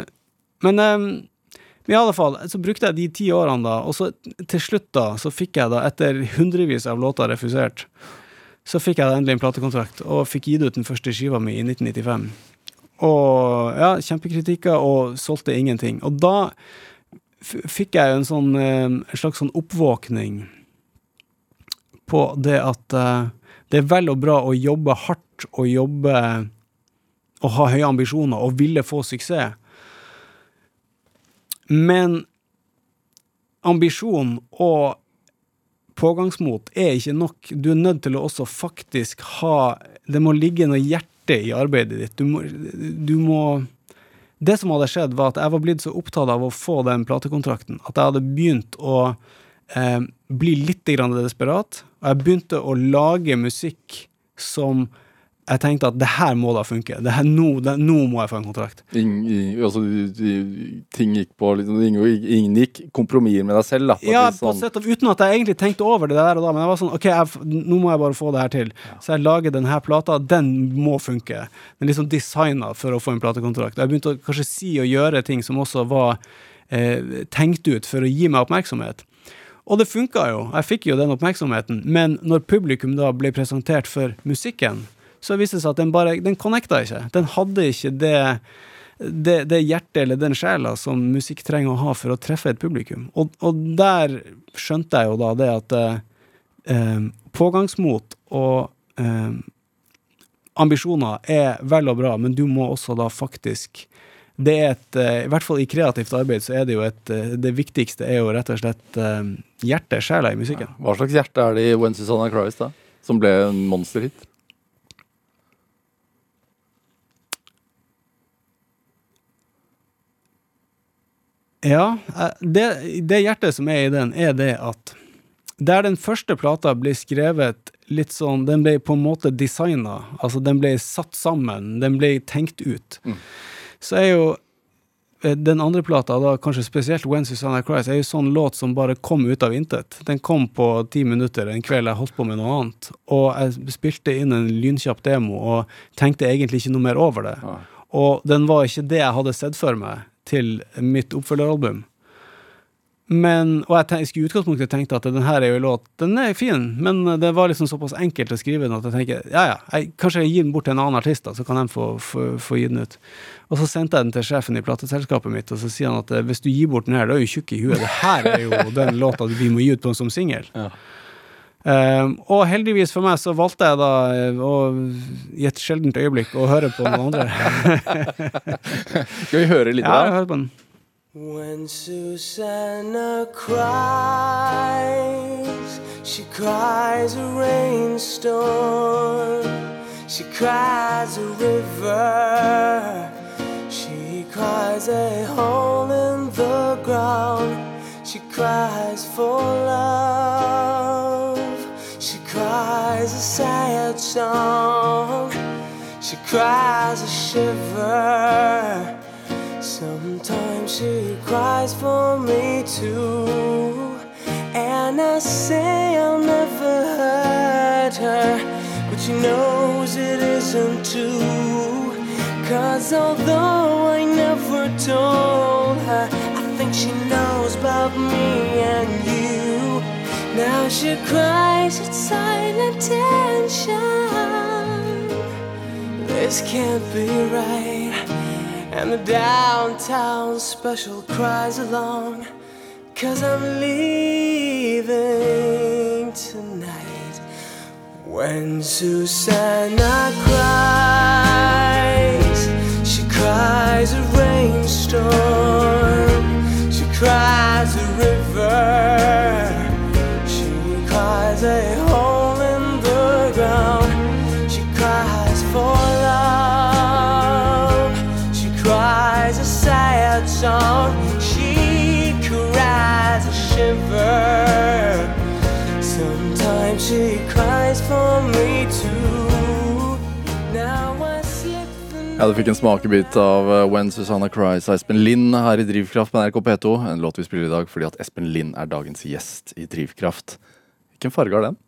men eh, i alle fall, så brukte jeg de ti årene da, og så til slutt da, så fikk jeg da, etter hundrevis av låter refusert, så fikk jeg da endelig en platekontrakt, og fikk gitt ut den første skiva mi i 1995. Og ja, kjempekritikker, og solgte ingenting. Og da fikk jeg jo en sånn eh, en slags sånn oppvåkning på det at eh, det er vel og bra å jobbe hardt og jobbe og ha høye ambisjoner og ville få suksess. Men ambisjon og pågangsmot er ikke nok. Du er nødt til å også faktisk ha Det må ligge noe hjerte i arbeidet ditt. Du må, du må Det som hadde skjedd, var at jeg var blitt så opptatt av å få den platekontrakten at jeg hadde begynt å eh, bli litt desperat. Og jeg begynte å lage musikk som jeg tenkte at det her må da funke. Det her, nå, det, nå må jeg få en kontrakt. Ing, ing, altså, ting gikk på liksom, Ingen gikk kompromisser med deg selv. Da, Ja, på sånn. sett og uten at jeg egentlig tenkte over det der og da, men jeg var sånn, ok, jeg, nå må jeg bare få det her til. Så jeg lager denne plata, den må funke. Den er liksom designet for å få en platekontrakt. Jeg begynte å kanskje si og gjøre ting som også var eh, tenkt ut for å gi meg oppmerksomhet. Og det funka jo, jeg fikk jo den oppmerksomheten, men når publikum da ble presentert for musikken, så viste det seg at den bare, den connecta ikke. Den hadde ikke det det, det hjertet eller den sjela som musikk trenger å ha for å treffe et publikum. Og, og der skjønte jeg jo da det at eh, eh, pågangsmot og eh, ambisjoner er vel og bra, men du må også da faktisk det er et, eh, I hvert fall i kreativt arbeid så er det jo et eh, Det viktigste er jo rett og slett hjertet, sjela i musikken. Hva slags hjerte er det i When Susanna Cries, da? Som ble en monsterhit? Ja, eh, det, det hjertet som er i den, er det at der den første plata ble skrevet litt sånn Den ble på en måte designa, altså den ble satt sammen, den ble tenkt ut. Så er jo eh, den andre plata, da kanskje spesielt When Susanna Cries, er jo sånn låt som bare kom ut av intet. Den kom på ti minutter en kveld jeg holdt på med noe annet, og jeg spilte inn en lynkjapp demo og tenkte egentlig ikke noe mer over det. Ja. Og den var ikke det jeg hadde sett for meg til mitt oppfølgeralbum. Men, og jeg, tenk, skulle i utgangspunktet tenkt at den her er jo en låt Den er fin, men det var liksom såpass enkelt å skrive den at jeg tenker ja ja, jeg, kanskje jeg gir den bort til en annen artist, da, så kan de få, få, få gi den ut. Og så sendte jeg den til sjefen i plateselskapet mitt, og så sier han at eh, hvis du gir bort den her, da er du tjukk i huet. Det her er jo den låta vi må gi ut på som singel. Ja. Um, og heldigvis for meg så valgte jeg da eh, å, i et sjeldent øyeblikk å høre på noen andre. <laughs> Skal vi høre litt ja, av det? hør på den. When Susanna cries, she cries a rainstorm. She cries a river. She cries a hole in the ground. She cries for love. Cries a sad song. She cries a shiver. Sometimes she cries for me too. And I say I'll never hurt her. But she knows it isn't true. Cause although I never told her, I think she knows about me and you. Now she cries with silent tension. This can't be right. And the downtown special cries along. Cause I'm leaving tonight. When Susanna cries, she cries a rainstorm. She cries a river. Ja, Du fikk en smakebit av eh, When Susanna Cries av Espen Lind her i Drivkraft på NRK P2. En låt vi spiller i dag fordi at Espen Lind er dagens gjest i Drivkraft. Hvilken farge har den?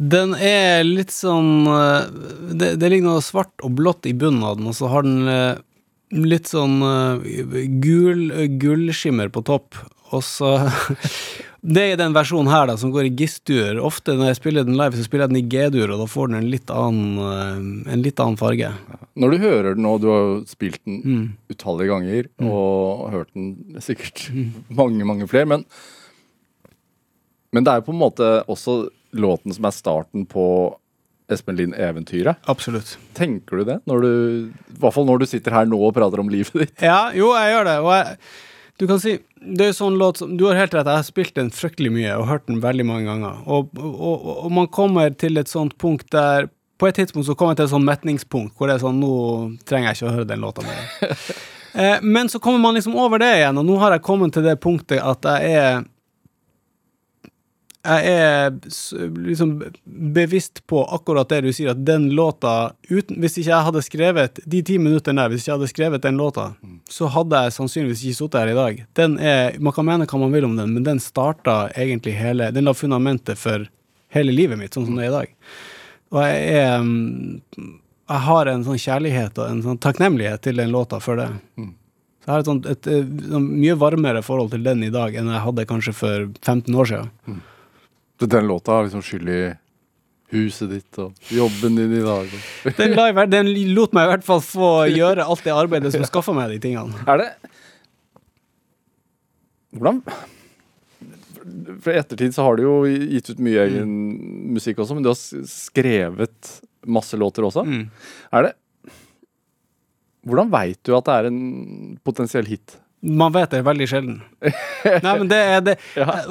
Den er litt sånn eh, Det, det ligger noe svart og blått i bunnen av den, og så har den eh, litt sånn gul gullskimmer på topp. Og så Det er den versjonen her, da, som går i G-dur. Ofte når jeg spiller den live, så spiller jeg den i G-dur, og da får den en litt annen, eh, en litt annen farge. Når du hører den nå, du har jo spilt den Mm. utallige ganger og hørt den sikkert mange, mange flere, men Men det er jo på en måte også låten som er starten på Espen Lind-eventyret. Absolutt. Tenker du det? Når du, I hvert fall når du sitter her nå og prater om livet ditt. Ja, jo, jeg gjør det. Og jeg, du kan si Det er sånn låt som Du har helt rett, jeg har spilt den fryktelig mye og hørt den veldig mange ganger. Og, og, og, og man kommer til et sånt punkt der På et tidspunkt så kommer jeg til et sånt metningspunkt hvor det er sånn Nå trenger jeg ikke å høre den låta mer. <laughs> eh, men så kommer man liksom over det igjen, og nå har jeg kommet til det punktet at jeg er jeg er liksom bevisst på akkurat det du sier, at den låta uten, Hvis ikke jeg hadde skrevet de ti minuttene der, hvis ikke jeg hadde skrevet den låta, så hadde jeg sannsynligvis ikke sittet her i dag. Den er, Man kan mene hva man vil om den, men den starta egentlig hele Den la fundamentet for hele livet mitt, sånn som det er i dag. Og jeg er mm, Jeg har en sånn kjærlighet og en sånn takknemlighet til den låta for det. Så jeg har et, sånt, et, et, sånn mye varmere forhold til den i dag enn jeg hadde kanskje for 15 år siden. Den låta har liksom skyld i huset ditt og jobben din i dag. Den, live, den lot meg i hvert fall få <laughs> gjøre alt det arbeidet som skaffa meg de tingene. Er det Hvordan For i ettertid så har du jo gitt ut mye egen musikk også, men du har skrevet masse låter også. Mm. Er det Hvordan veit du at det er en potensiell hit? Man vet det veldig sjelden. <laughs> Nei, men det er det.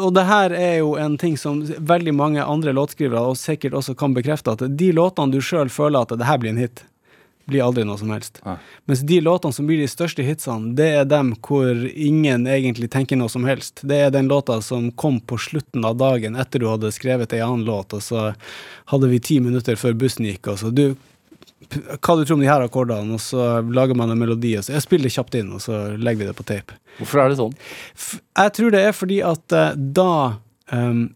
Og det her er jo en ting som veldig mange andre låtskrivere og sikkert også kan bekrefte, at de låtene du sjøl føler at det her blir en hit, blir aldri noe som helst. Ja. Mens de låtene som blir de største hitsene, det er dem hvor ingen egentlig tenker noe som helst. Det er den låta som kom på slutten av dagen etter du hadde skrevet ei annen låt, og så hadde vi ti minutter før bussen gikk, og så du hva du tror om de her akkordene, og så lager man en melodi, og så jeg spiller det kjapt inn, og så legger vi det på tape. Hvorfor er det sånn? Jeg tror det er fordi at eh, da um,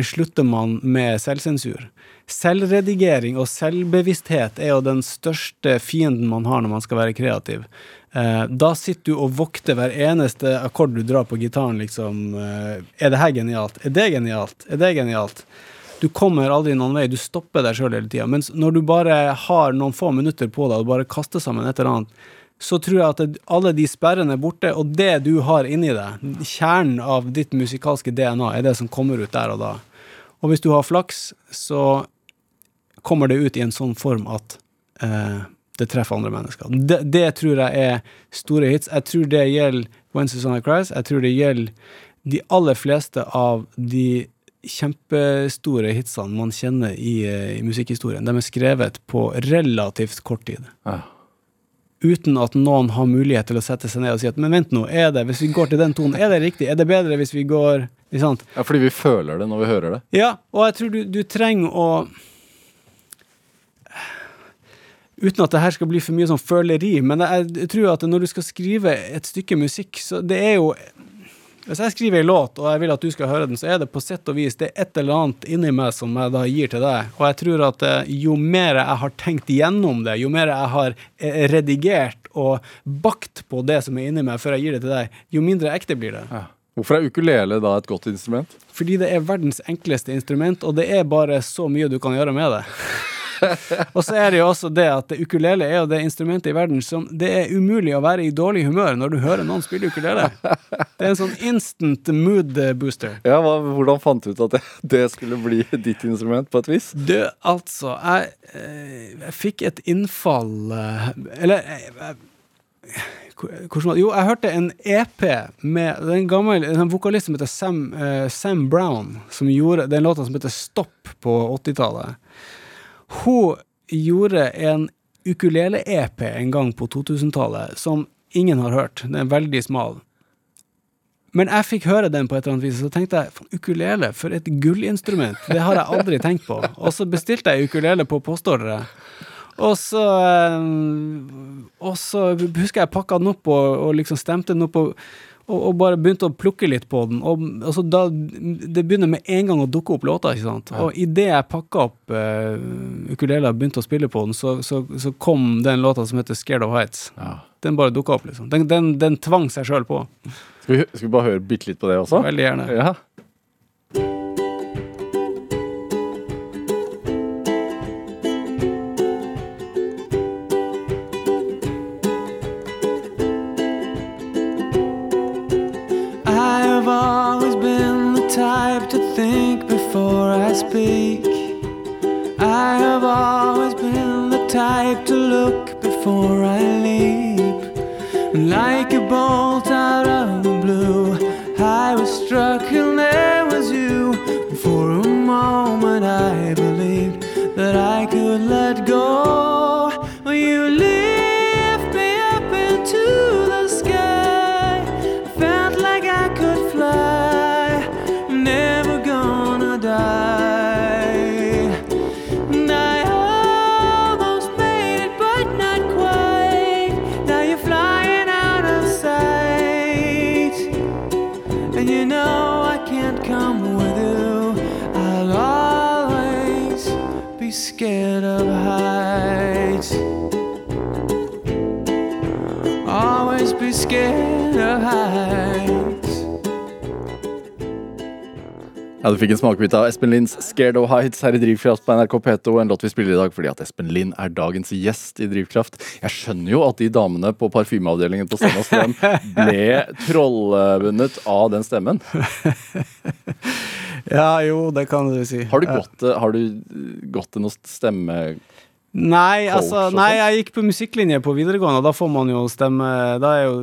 slutter man med selvsensur. Selvredigering og selvbevissthet er jo den største fienden man har når man skal være kreativ. Eh, da sitter du og vokter hver eneste akkord du drar på gitaren, liksom. Eh, er det her genialt? Er det genialt? Er det genialt? Du kommer aldri noen vei, du stopper deg sjøl hele tida. Mens når du bare har noen få minutter på deg og bare kaster sammen et eller annet, så tror jeg at alle de sperrene er borte, og det du har inni deg, kjernen av ditt musikalske DNA, er det som kommer ut der og da. Og hvis du har flaks, så kommer det ut i en sånn form at eh, det treffer andre mennesker. Det, det tror jeg er store hits. Jeg tror det gjelder When Susanna Cries. Jeg tror det gjelder de aller fleste av de kjempestore hitsene man kjenner i, eh, i musikkhistorien. De er skrevet på relativt kort tid. Ja. Uten at noen har mulighet til å sette seg ned og si at men vent nå, er det, hvis vi går til den tonen, er det riktig? Er det bedre hvis vi går sant? ja, fordi vi føler det når vi hører det. Ja, og jeg tror du, du trenger å Uten at det her skal bli for mye sånn føleri, men jeg, jeg tror at når du skal skrive et stykke musikk, så det er jo Hvis jeg skriver en låt, og jeg vil at du skal høre den, så er det på sett og vis det er et eller annet inni meg som jeg da gir til deg. Og jeg tror at eh, jo mer jeg har tenkt gjennom det, jo mer jeg har eh, redigert og bakt på det som er inni meg før jeg gir det til deg, jo mindre ekte blir det. Ja. Hvorfor er ukulele da et godt instrument? Fordi det er verdens enkleste instrument, og det er bare så mye du kan gjøre med det. <laughs> og så er det jo også det at ukulele er jo det instrumentet i verden som Det er umulig å være i dårlig humør når du hører noen spille ukulele. Det er en sånn instant mood booster. Ja, hva, Hvordan fant du ut at det, det skulle bli ditt instrument, på et vis? Du, altså, jeg, eh, jeg fikk et innfall eh, Eller jeg, jeg, hvordan? Jo, jeg hørte en EP med den gamle en vokalist som heter Sam, uh, Sam Brown, som gjorde den låta som heter Stopp på 80-tallet. Hun gjorde en ukulele-EP en gang på 2000-tallet som ingen har hørt. Den er veldig smal. Men jeg fikk høre den på et eller annet vis, og så tenkte jeg ukulele, for et gullinstrument. Det har jeg aldri tenkt på. Og så bestilte jeg ukulele på postordre. Og så eh, Og så husker jeg pakka den opp og, og liksom stemte den opp og, og, og bare begynte å plukke litt på den. Og altså da, Det begynner med en gang å dukke opp låter. ikke sant? Og idet jeg pakka opp uh, ukulele og begynte å spille på den, så, så, så kom den låta som heter 'Scared of Heights'. Ja. Den bare dukka opp, liksom. Den, den, den tvang seg sjøl på. Skal vi, skal vi bare høre bitte litt på det også? Veldig gjerne. Ja. Speak. I have always been the type to look before I leap. Like a bolt out of the blue, I was struck and there was you. For a moment, I believed that I could let go. Ja, Du fikk en smakebit av Espen Linds 'Scared of Heights' her i Drivkraft på NRK P2. En låt vi spiller i dag fordi at Espen Lind er dagens gjest i Drivkraft. Jeg skjønner jo at de damene på parfymeavdelingen på Stena Strøm ble trollbundet av den stemmen. <laughs> Ja, jo, det kan du si. Har du gått, til- har du gått til noe stemme... Nei, altså, nei, jeg gikk på musikklinje på videregående, og da får man jo stemme Da er jo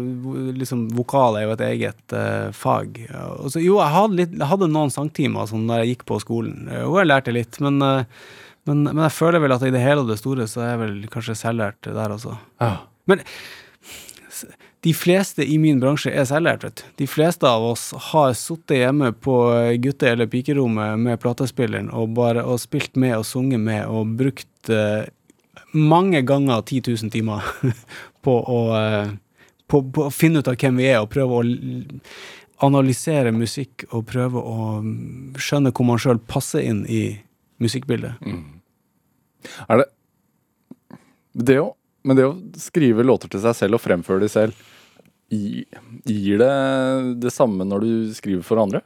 liksom vokal er jo et eget uh, fag. Så, jo, jeg hadde, litt, jeg hadde noen sangtimer sånn da jeg gikk på skolen, Jo, og jeg lærte litt, men, uh, men, men jeg føler vel at i det hele og det store så er jeg vel kanskje selvlært der også. Ja. Men de fleste i min bransje er selvlært, vet du. De fleste av oss har sittet hjemme på gutte- eller pikerommet med platespilleren og bare og spilt med og sunget med og brukt eh, mange ganger 10 000 timer <laughs> på å eh, på, på å finne ut av hvem vi er, og prøve å analysere musikk og prøve å mm, skjønne hvor man sjøl passer inn i musikkbildet. Er det Det å Men det å skrive låter til seg selv og fremføre de selv, gir det det samme når du skriver for andre?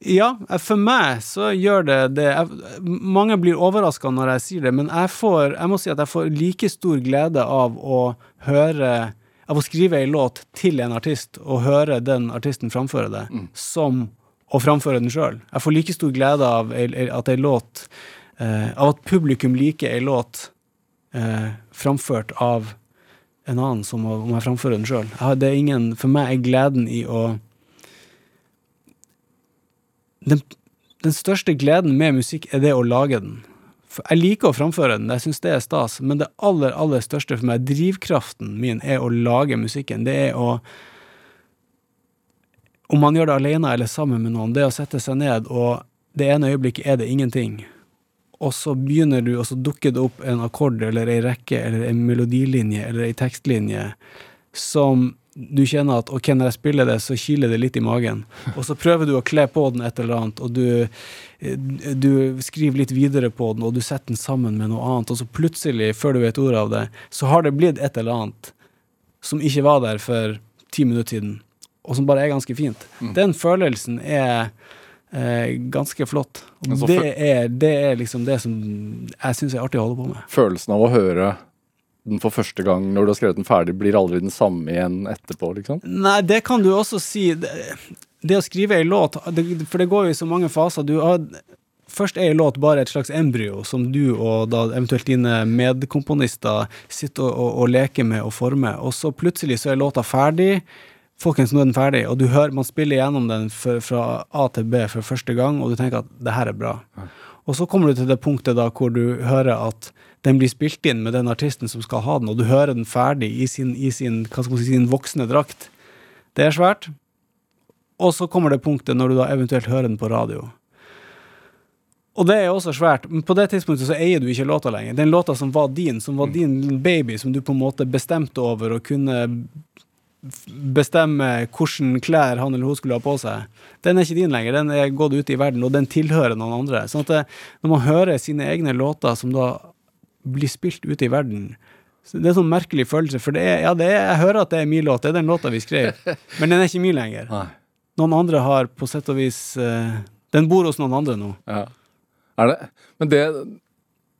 Ja, eh, for meg så gjør det det. Jeg, mange blir overraska når jeg sier det, men jeg får Jeg må si at jeg får like stor glede av å høre Av å skrive ei låt til en artist, og høre den artisten framføre det, som å framføre den sjøl. Jeg får like stor glede av at ei låt eh, Av at publikum liker ei låt eh, framført av en annen som om jeg framfører den sjøl. Det ingen For meg er gleden i å den, den største gleden med musikk er det å lage den. Jeg liker å framføre den, jeg syns det er stas, men det aller, aller største for meg, drivkraften min, er å lage musikken. Det er å Om man gjør det alene eller sammen med noen, det å sette seg ned, og det ene øyeblikket er det ingenting, og så begynner du, og så dukker det opp en akkord eller ei rekke eller en melodilinje eller ei tekstlinje som du kjenner at ok, når jeg spiller det, så kiler det litt i magen. Og så prøver du å kle på den et eller annet, og du, du skriver litt videre på den, og du setter den sammen med noe annet, og så plutselig, før du vet ordet av det, så har det blitt et eller annet som ikke var der for ti minutter siden, og som bare er ganske fint. Den følelsen er eh, ganske flott. Og Men det er, det er liksom det som jeg syns er artig å holde på med. Følelsen av å høre den for første gang når du har skrevet den ferdig, blir aldri den samme igjen etterpå, liksom? Nei, det kan du også si. Det, det å skrive ei låt, det, for det går jo i så mange faser. Du har Først er ei låt bare et slags embryo som du og da eventuelt dine medkomponister sitter og, og, og leker med og former, og så plutselig så er låta ferdig. Folkens, nå er den ferdig, og du hører man spiller gjennom den for, fra A til B for første gang, og du tenker at det her er bra. Og så kommer du til det punktet da hvor du hører at den blir spilt inn med den artisten som skal ha den, og du hører den ferdig i sin, i sin, si, sin voksne drakt. Det er svært. Og så kommer det punktet når du da eventuelt hører den på radio. Og det er også svært. Men på det tidspunktet så eier du ikke låta lenger. Den låta som var din, som var din baby, som du på en måte bestemte over og kunne bestemme hvilke klær han eller hun skulle ha på seg, den er ikke din lenger. Den er gått ut i verden, og den tilhører noen andre. Sånn at det, når man hører sine egne låter som da blir spilt ute i verden så Det er en sånn merkelig følelse, for det er, ja, det er, jeg hører at det er min låt, det er den låta vi skrev, <laughs> men den er ikke min lenger. Nei. Noen andre har på sett og vis uh, Den bor hos noen andre nå. Ja. Er det Men det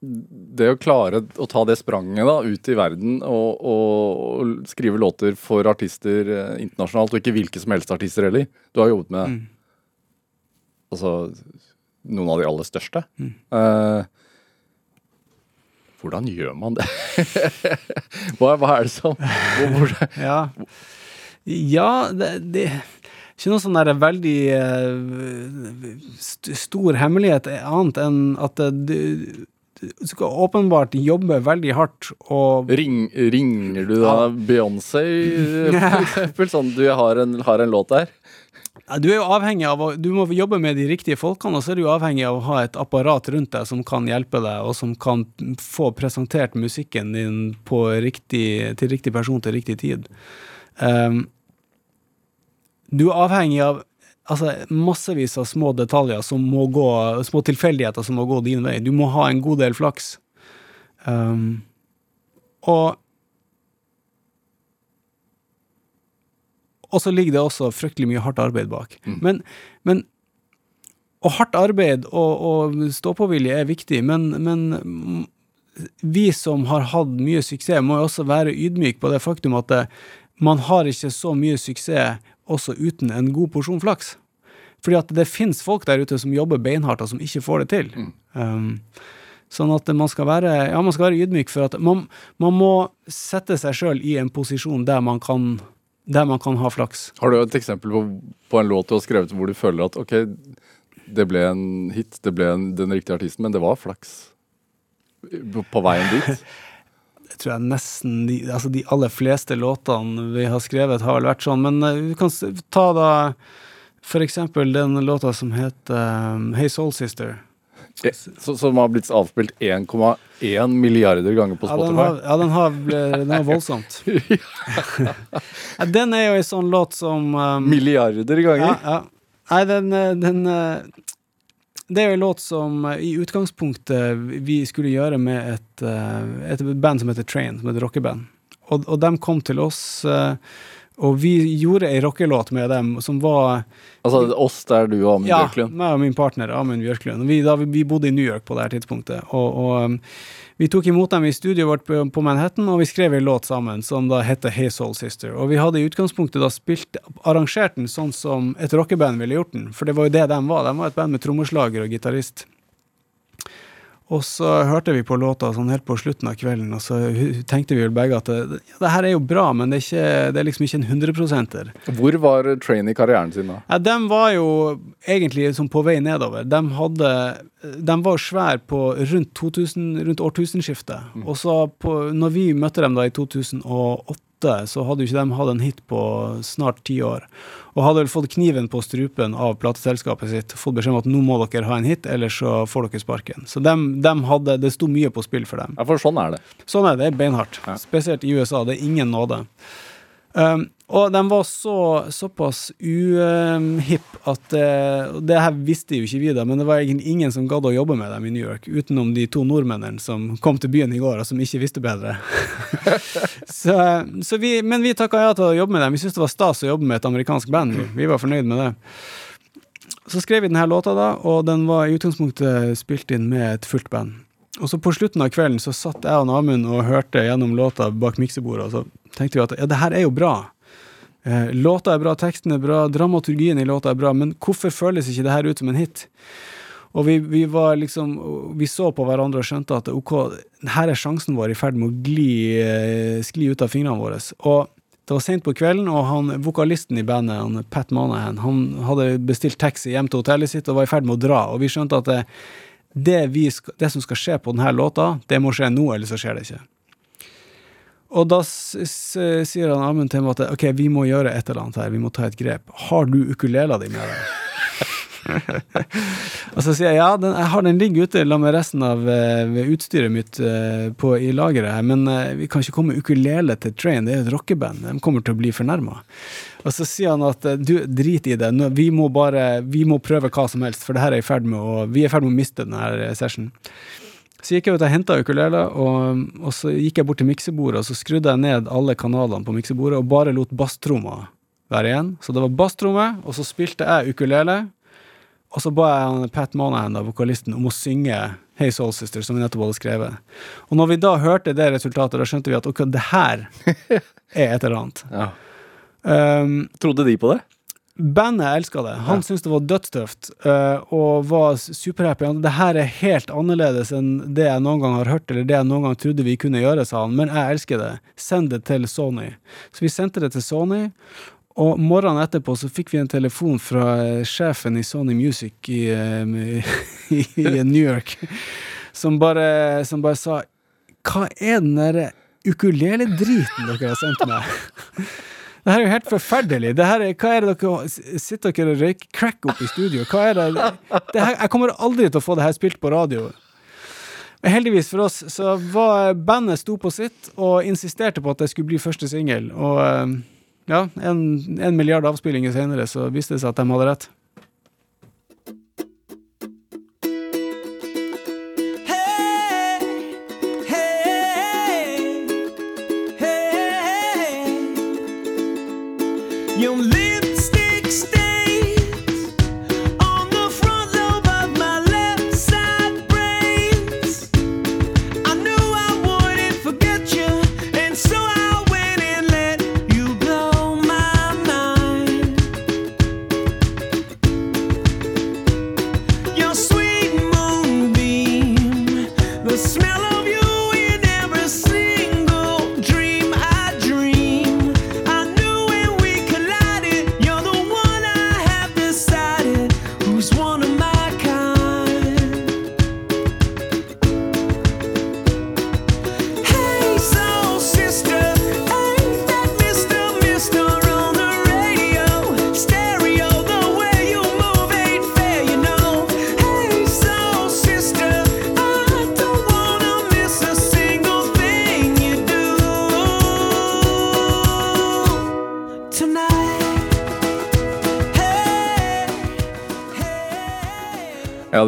det å klare å ta det spranget da, ut i verden og, og, og skrive låter for artister eh, internasjonalt, og ikke hvilke som helst artister heller Du har jobbet med Mm. altså, noen av de aller største. Mm. Eh, hvordan gjør man det? <laughs> hva, hva er det som hvor, <laughs> Ja, ja det, det ikke noe sånn der veldig eh, st stor hemmelighet annet enn at eh, du, du skal åpenbart jobbe veldig hardt og ring, Ringer du da Beyoncé, for <laughs> eksempel? Sånn, du har en, har en låt der? Du er jo avhengig av Du må jobbe med de riktige folkene, og så er du avhengig av å ha et apparat rundt deg som kan hjelpe deg, og som kan få presentert musikken din riktig, til riktig person til riktig tid. Um, du er avhengig av altså, massevis av små detaljer som må gå Små tilfeldigheter som må gå din vei. Du må ha en god del flaks. Um, og Og så ligger det også fryktelig mye hardt arbeid bak. Men, men Og hardt arbeid og, og stå-på-vilje er viktig, men, men mm, vi som har hatt mye suksess, må jo også være ydmyk på det faktum at det, man har ikke så mye suksess også uten en god porsjon flaks. Fordi at det fins folk der ute som jobber beinhardt, og som ikke får det til. Um, sånn at man skal være, ja, man skal være ydmyk for at man, man må sette seg sjøl i en posisjon der man kan der man kan ha flaks. Har du et eksempel på, på en låt du har skrevet hvor du føler at ok, det ble en hit, det ble en, den riktige artisten, men det var flaks på, veien dit? <laughs> jeg tror jeg nesten de, altså de aller fleste låtene vi har skrevet, har vel vært sånn. Men eh, vi kan ta da for eksempel den låta som heter um, Hey Soul Sister. Så, som har blitt avspilt 1,1 milliarder ganger på Ja, den Spotify. har, ja, den har, den har voldsomt. <laughs> ja, den er jo en sånn låt som um, Milliarder ganger? Ja, ja. Nei, den, eh, den eh, det er jo en låt som eh, i utgangspunktet vi skulle gjøre med et, et band som heter Train, som er et rockeband. Og, og de kom til oss, eh, og vi gjorde ei rockelåt med dem som var Altså oss der du og Amund ja, Bjørklund. meg og min partner Amund Bjørklund. Vi, da, vi, bodde i New York på det her tidspunktet. Og, og um, vi tok imot dem i studioet vårt på, på Manhattan, og vi skrev en låt sammen som da heter Hey Soul Sister. Og vi hadde i utgangspunktet da spilt, arrangert den sånn som et rockeband ville gjort den. For det var jo det de var. De var et band med trommeslager og gitarist. Og så hørte vi på låta sånn helt på slutten av kvelden, og så tenkte vi vel begge at det, det her er jo bra, men det er, ikke, det er liksom ikke en hundreprosenter. Hvor var Train i karrieren sin da? Ja, de var jo egentlig som på vei nedover. De, hadde, de var svære på rundt, 2000, rundt årtusenskiftet. Og så på, når vi møtte dem da i 2008, så hadde jo ikke de hatt en hit på snart ti år. Og hadde vel fått kniven på strupen av plateselskapet sitt. Fått beskjed om at nå må dere ha en hit, ellers så får dere sparken. Så de, de hadde, det sto mye på spill for dem. Ja, for sånn er det. Sånn er det, det beinhardt. Ja. Spesielt i USA. Det er ingen nåde. Um, og de var så, såpass uhipp at uh, Det her visste jo ikke vi, da, men det var egentlig ingen som gadd å jobbe med dem i New York, utenom de to nordmennene som kom til byen i går, og som ikke visste bedre. <laughs> så, så vi, men vi takka ja til å jobbe med dem. Vi syntes det var stas å jobbe med et amerikansk band. Vi, var fornøyd med det. Så skrev vi denne låta, da, og den var i utgangspunktet spilt inn med et fullt band. Og så på slutten av kvelden så satt jeg og Amund og hørte gjennom låta bak miksebordet, og så tenkte vi at ja, det her er jo bra. Eh, låta er bra, teksten er bra, dramaturgien i låta er bra, men hvorfor føles ikke det her ut som en hit? Og vi, vi var liksom Vi så på hverandre og skjønte at ok, her er sjansen vår i ferd med å gli, eh, skli ut av fingrene våre. Og det var sent på kvelden, og han, vokalisten i bandet, han, Pat Manahan, han hadde bestilt taxi hjem til hotellet sitt og var i ferd med å dra. Og vi skjønte at det, det, vi det som skal skje på denne låta, det må skje nå, eller så skjer det ikke. Og da sier han Amund til meg at ok, vi må gjøre et eller annet her, vi må ta et grep. Har du ukulela di med deg? <laughs> og så sier jeg ja, den, jeg har den ligger ute sammen med resten av uh, utstyret mitt uh, på, i lageret her, men uh, vi kan ikke komme ukulele til Train, det er jo et rockeband, de kommer til å bli fornærma. Og så sier han at du, drit i det, Nå, vi må bare vi må prøve hva som helst, for det her er i ferd med å, vi er i ferd med å miste denne her session. Så gikk jeg ut og henta ukulele, og, og så gikk jeg bort til miksebordet, og så skrudde jeg ned alle kanalene på miksebordet, og bare lot basstromma være igjen. Så det var basstromme, og så spilte jeg ukulele, og så ba jeg Pat Monahan, da, vokalisten, om å synge Hey Soul Sister, som vi nettopp hadde skrevet. Og når vi da hørte det resultatet, da skjønte vi at ok, det her <laughs> er et eller annet. Ja. Um, Trodde de på det? Bandet elska det. Han syntes det var dødstøft eh, og var superhappy. Det her er helt annerledes enn det jeg noen gang har hørt, eller det jeg noen gang trodde vi kunne gjøre, sa han. Men jeg elsker det. Send det til Sony. Så vi sendte det til Sony. Og morgenen etterpå så fikk vi en telefon fra eh, sjefen i Sony Music i, eh, <laughs> i, i New York, som bare, som bare sa Hva er den derre ukulele-driten dere har sendt meg? <laughs> Det her er jo helt forferdelig. Det her er, hva er det dere Sitter dere og røyker crack opp i studio? Hva er det, det her, Jeg kommer aldri til å få det her spilt på radio. Men heldigvis for oss så var bandet sto på sitt og insisterte på at det skulle bli første singel. Og eh, ja, en, en milliard avspillinger senere så viste det seg at de hadde rett. don't leave.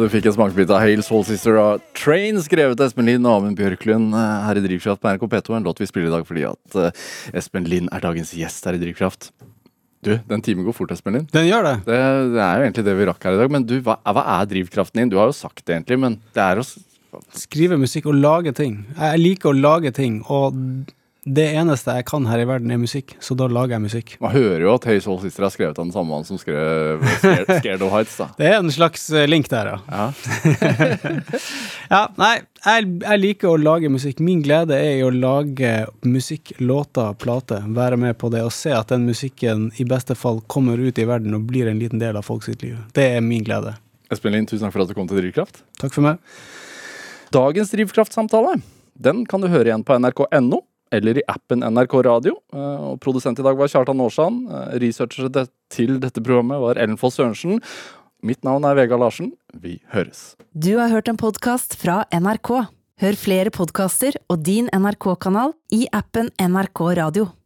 Du fikk en smakebit av Hale Soul Sister av Train, skrevet av Espen Lind og Amund Bjørklund eh, her i Drivkraft på NRK P2. En låt vi spiller i dag fordi at eh, Espen Lind er dagens gjest her i Drivkraft. Du, den timen går fort, Espen Lind. Den gjør det. Det, det er jo egentlig det vi rakk her i dag. Men du, hva, hva er drivkraften din? Du har jo sagt det egentlig, men det er å Skrive musikk og lage ting. Jeg liker å lage ting, og det eneste jeg kan her i verden, er musikk. Så da lager jeg musikk. Man hører jo at Hail Soul Sister har skrevet av den samme mannen som skrev Scared, <laughs> Scared of Heights, da. Det er en slags eh, link der, ja. Ja. <laughs> Ja, nei, jeg, jeg liker å lage musikk. Min glede er i å lage musikk, låter, plater. Være med på det og se at den musikken i beste fall kommer ut i verden og blir en liten del av folk sitt liv. Det er min glede. Espen Lind, tusen takk for at du kom til Drivkraft. Takk for meg. Dagens Drivkraftsamtale den kan du høre igjen på nrk.no eller i appen NRK Radio. Eh, Og Produsent i dag var Kjartan Aarsand. Eh, Researcher til dette programmet var Ellen Foss Sørensen. Mitt navn er Vegard Larsen. Vi høres. Du har hørt en podkast fra NRK. Hør flere podkaster og din NRK-kanal i appen NRK Radio.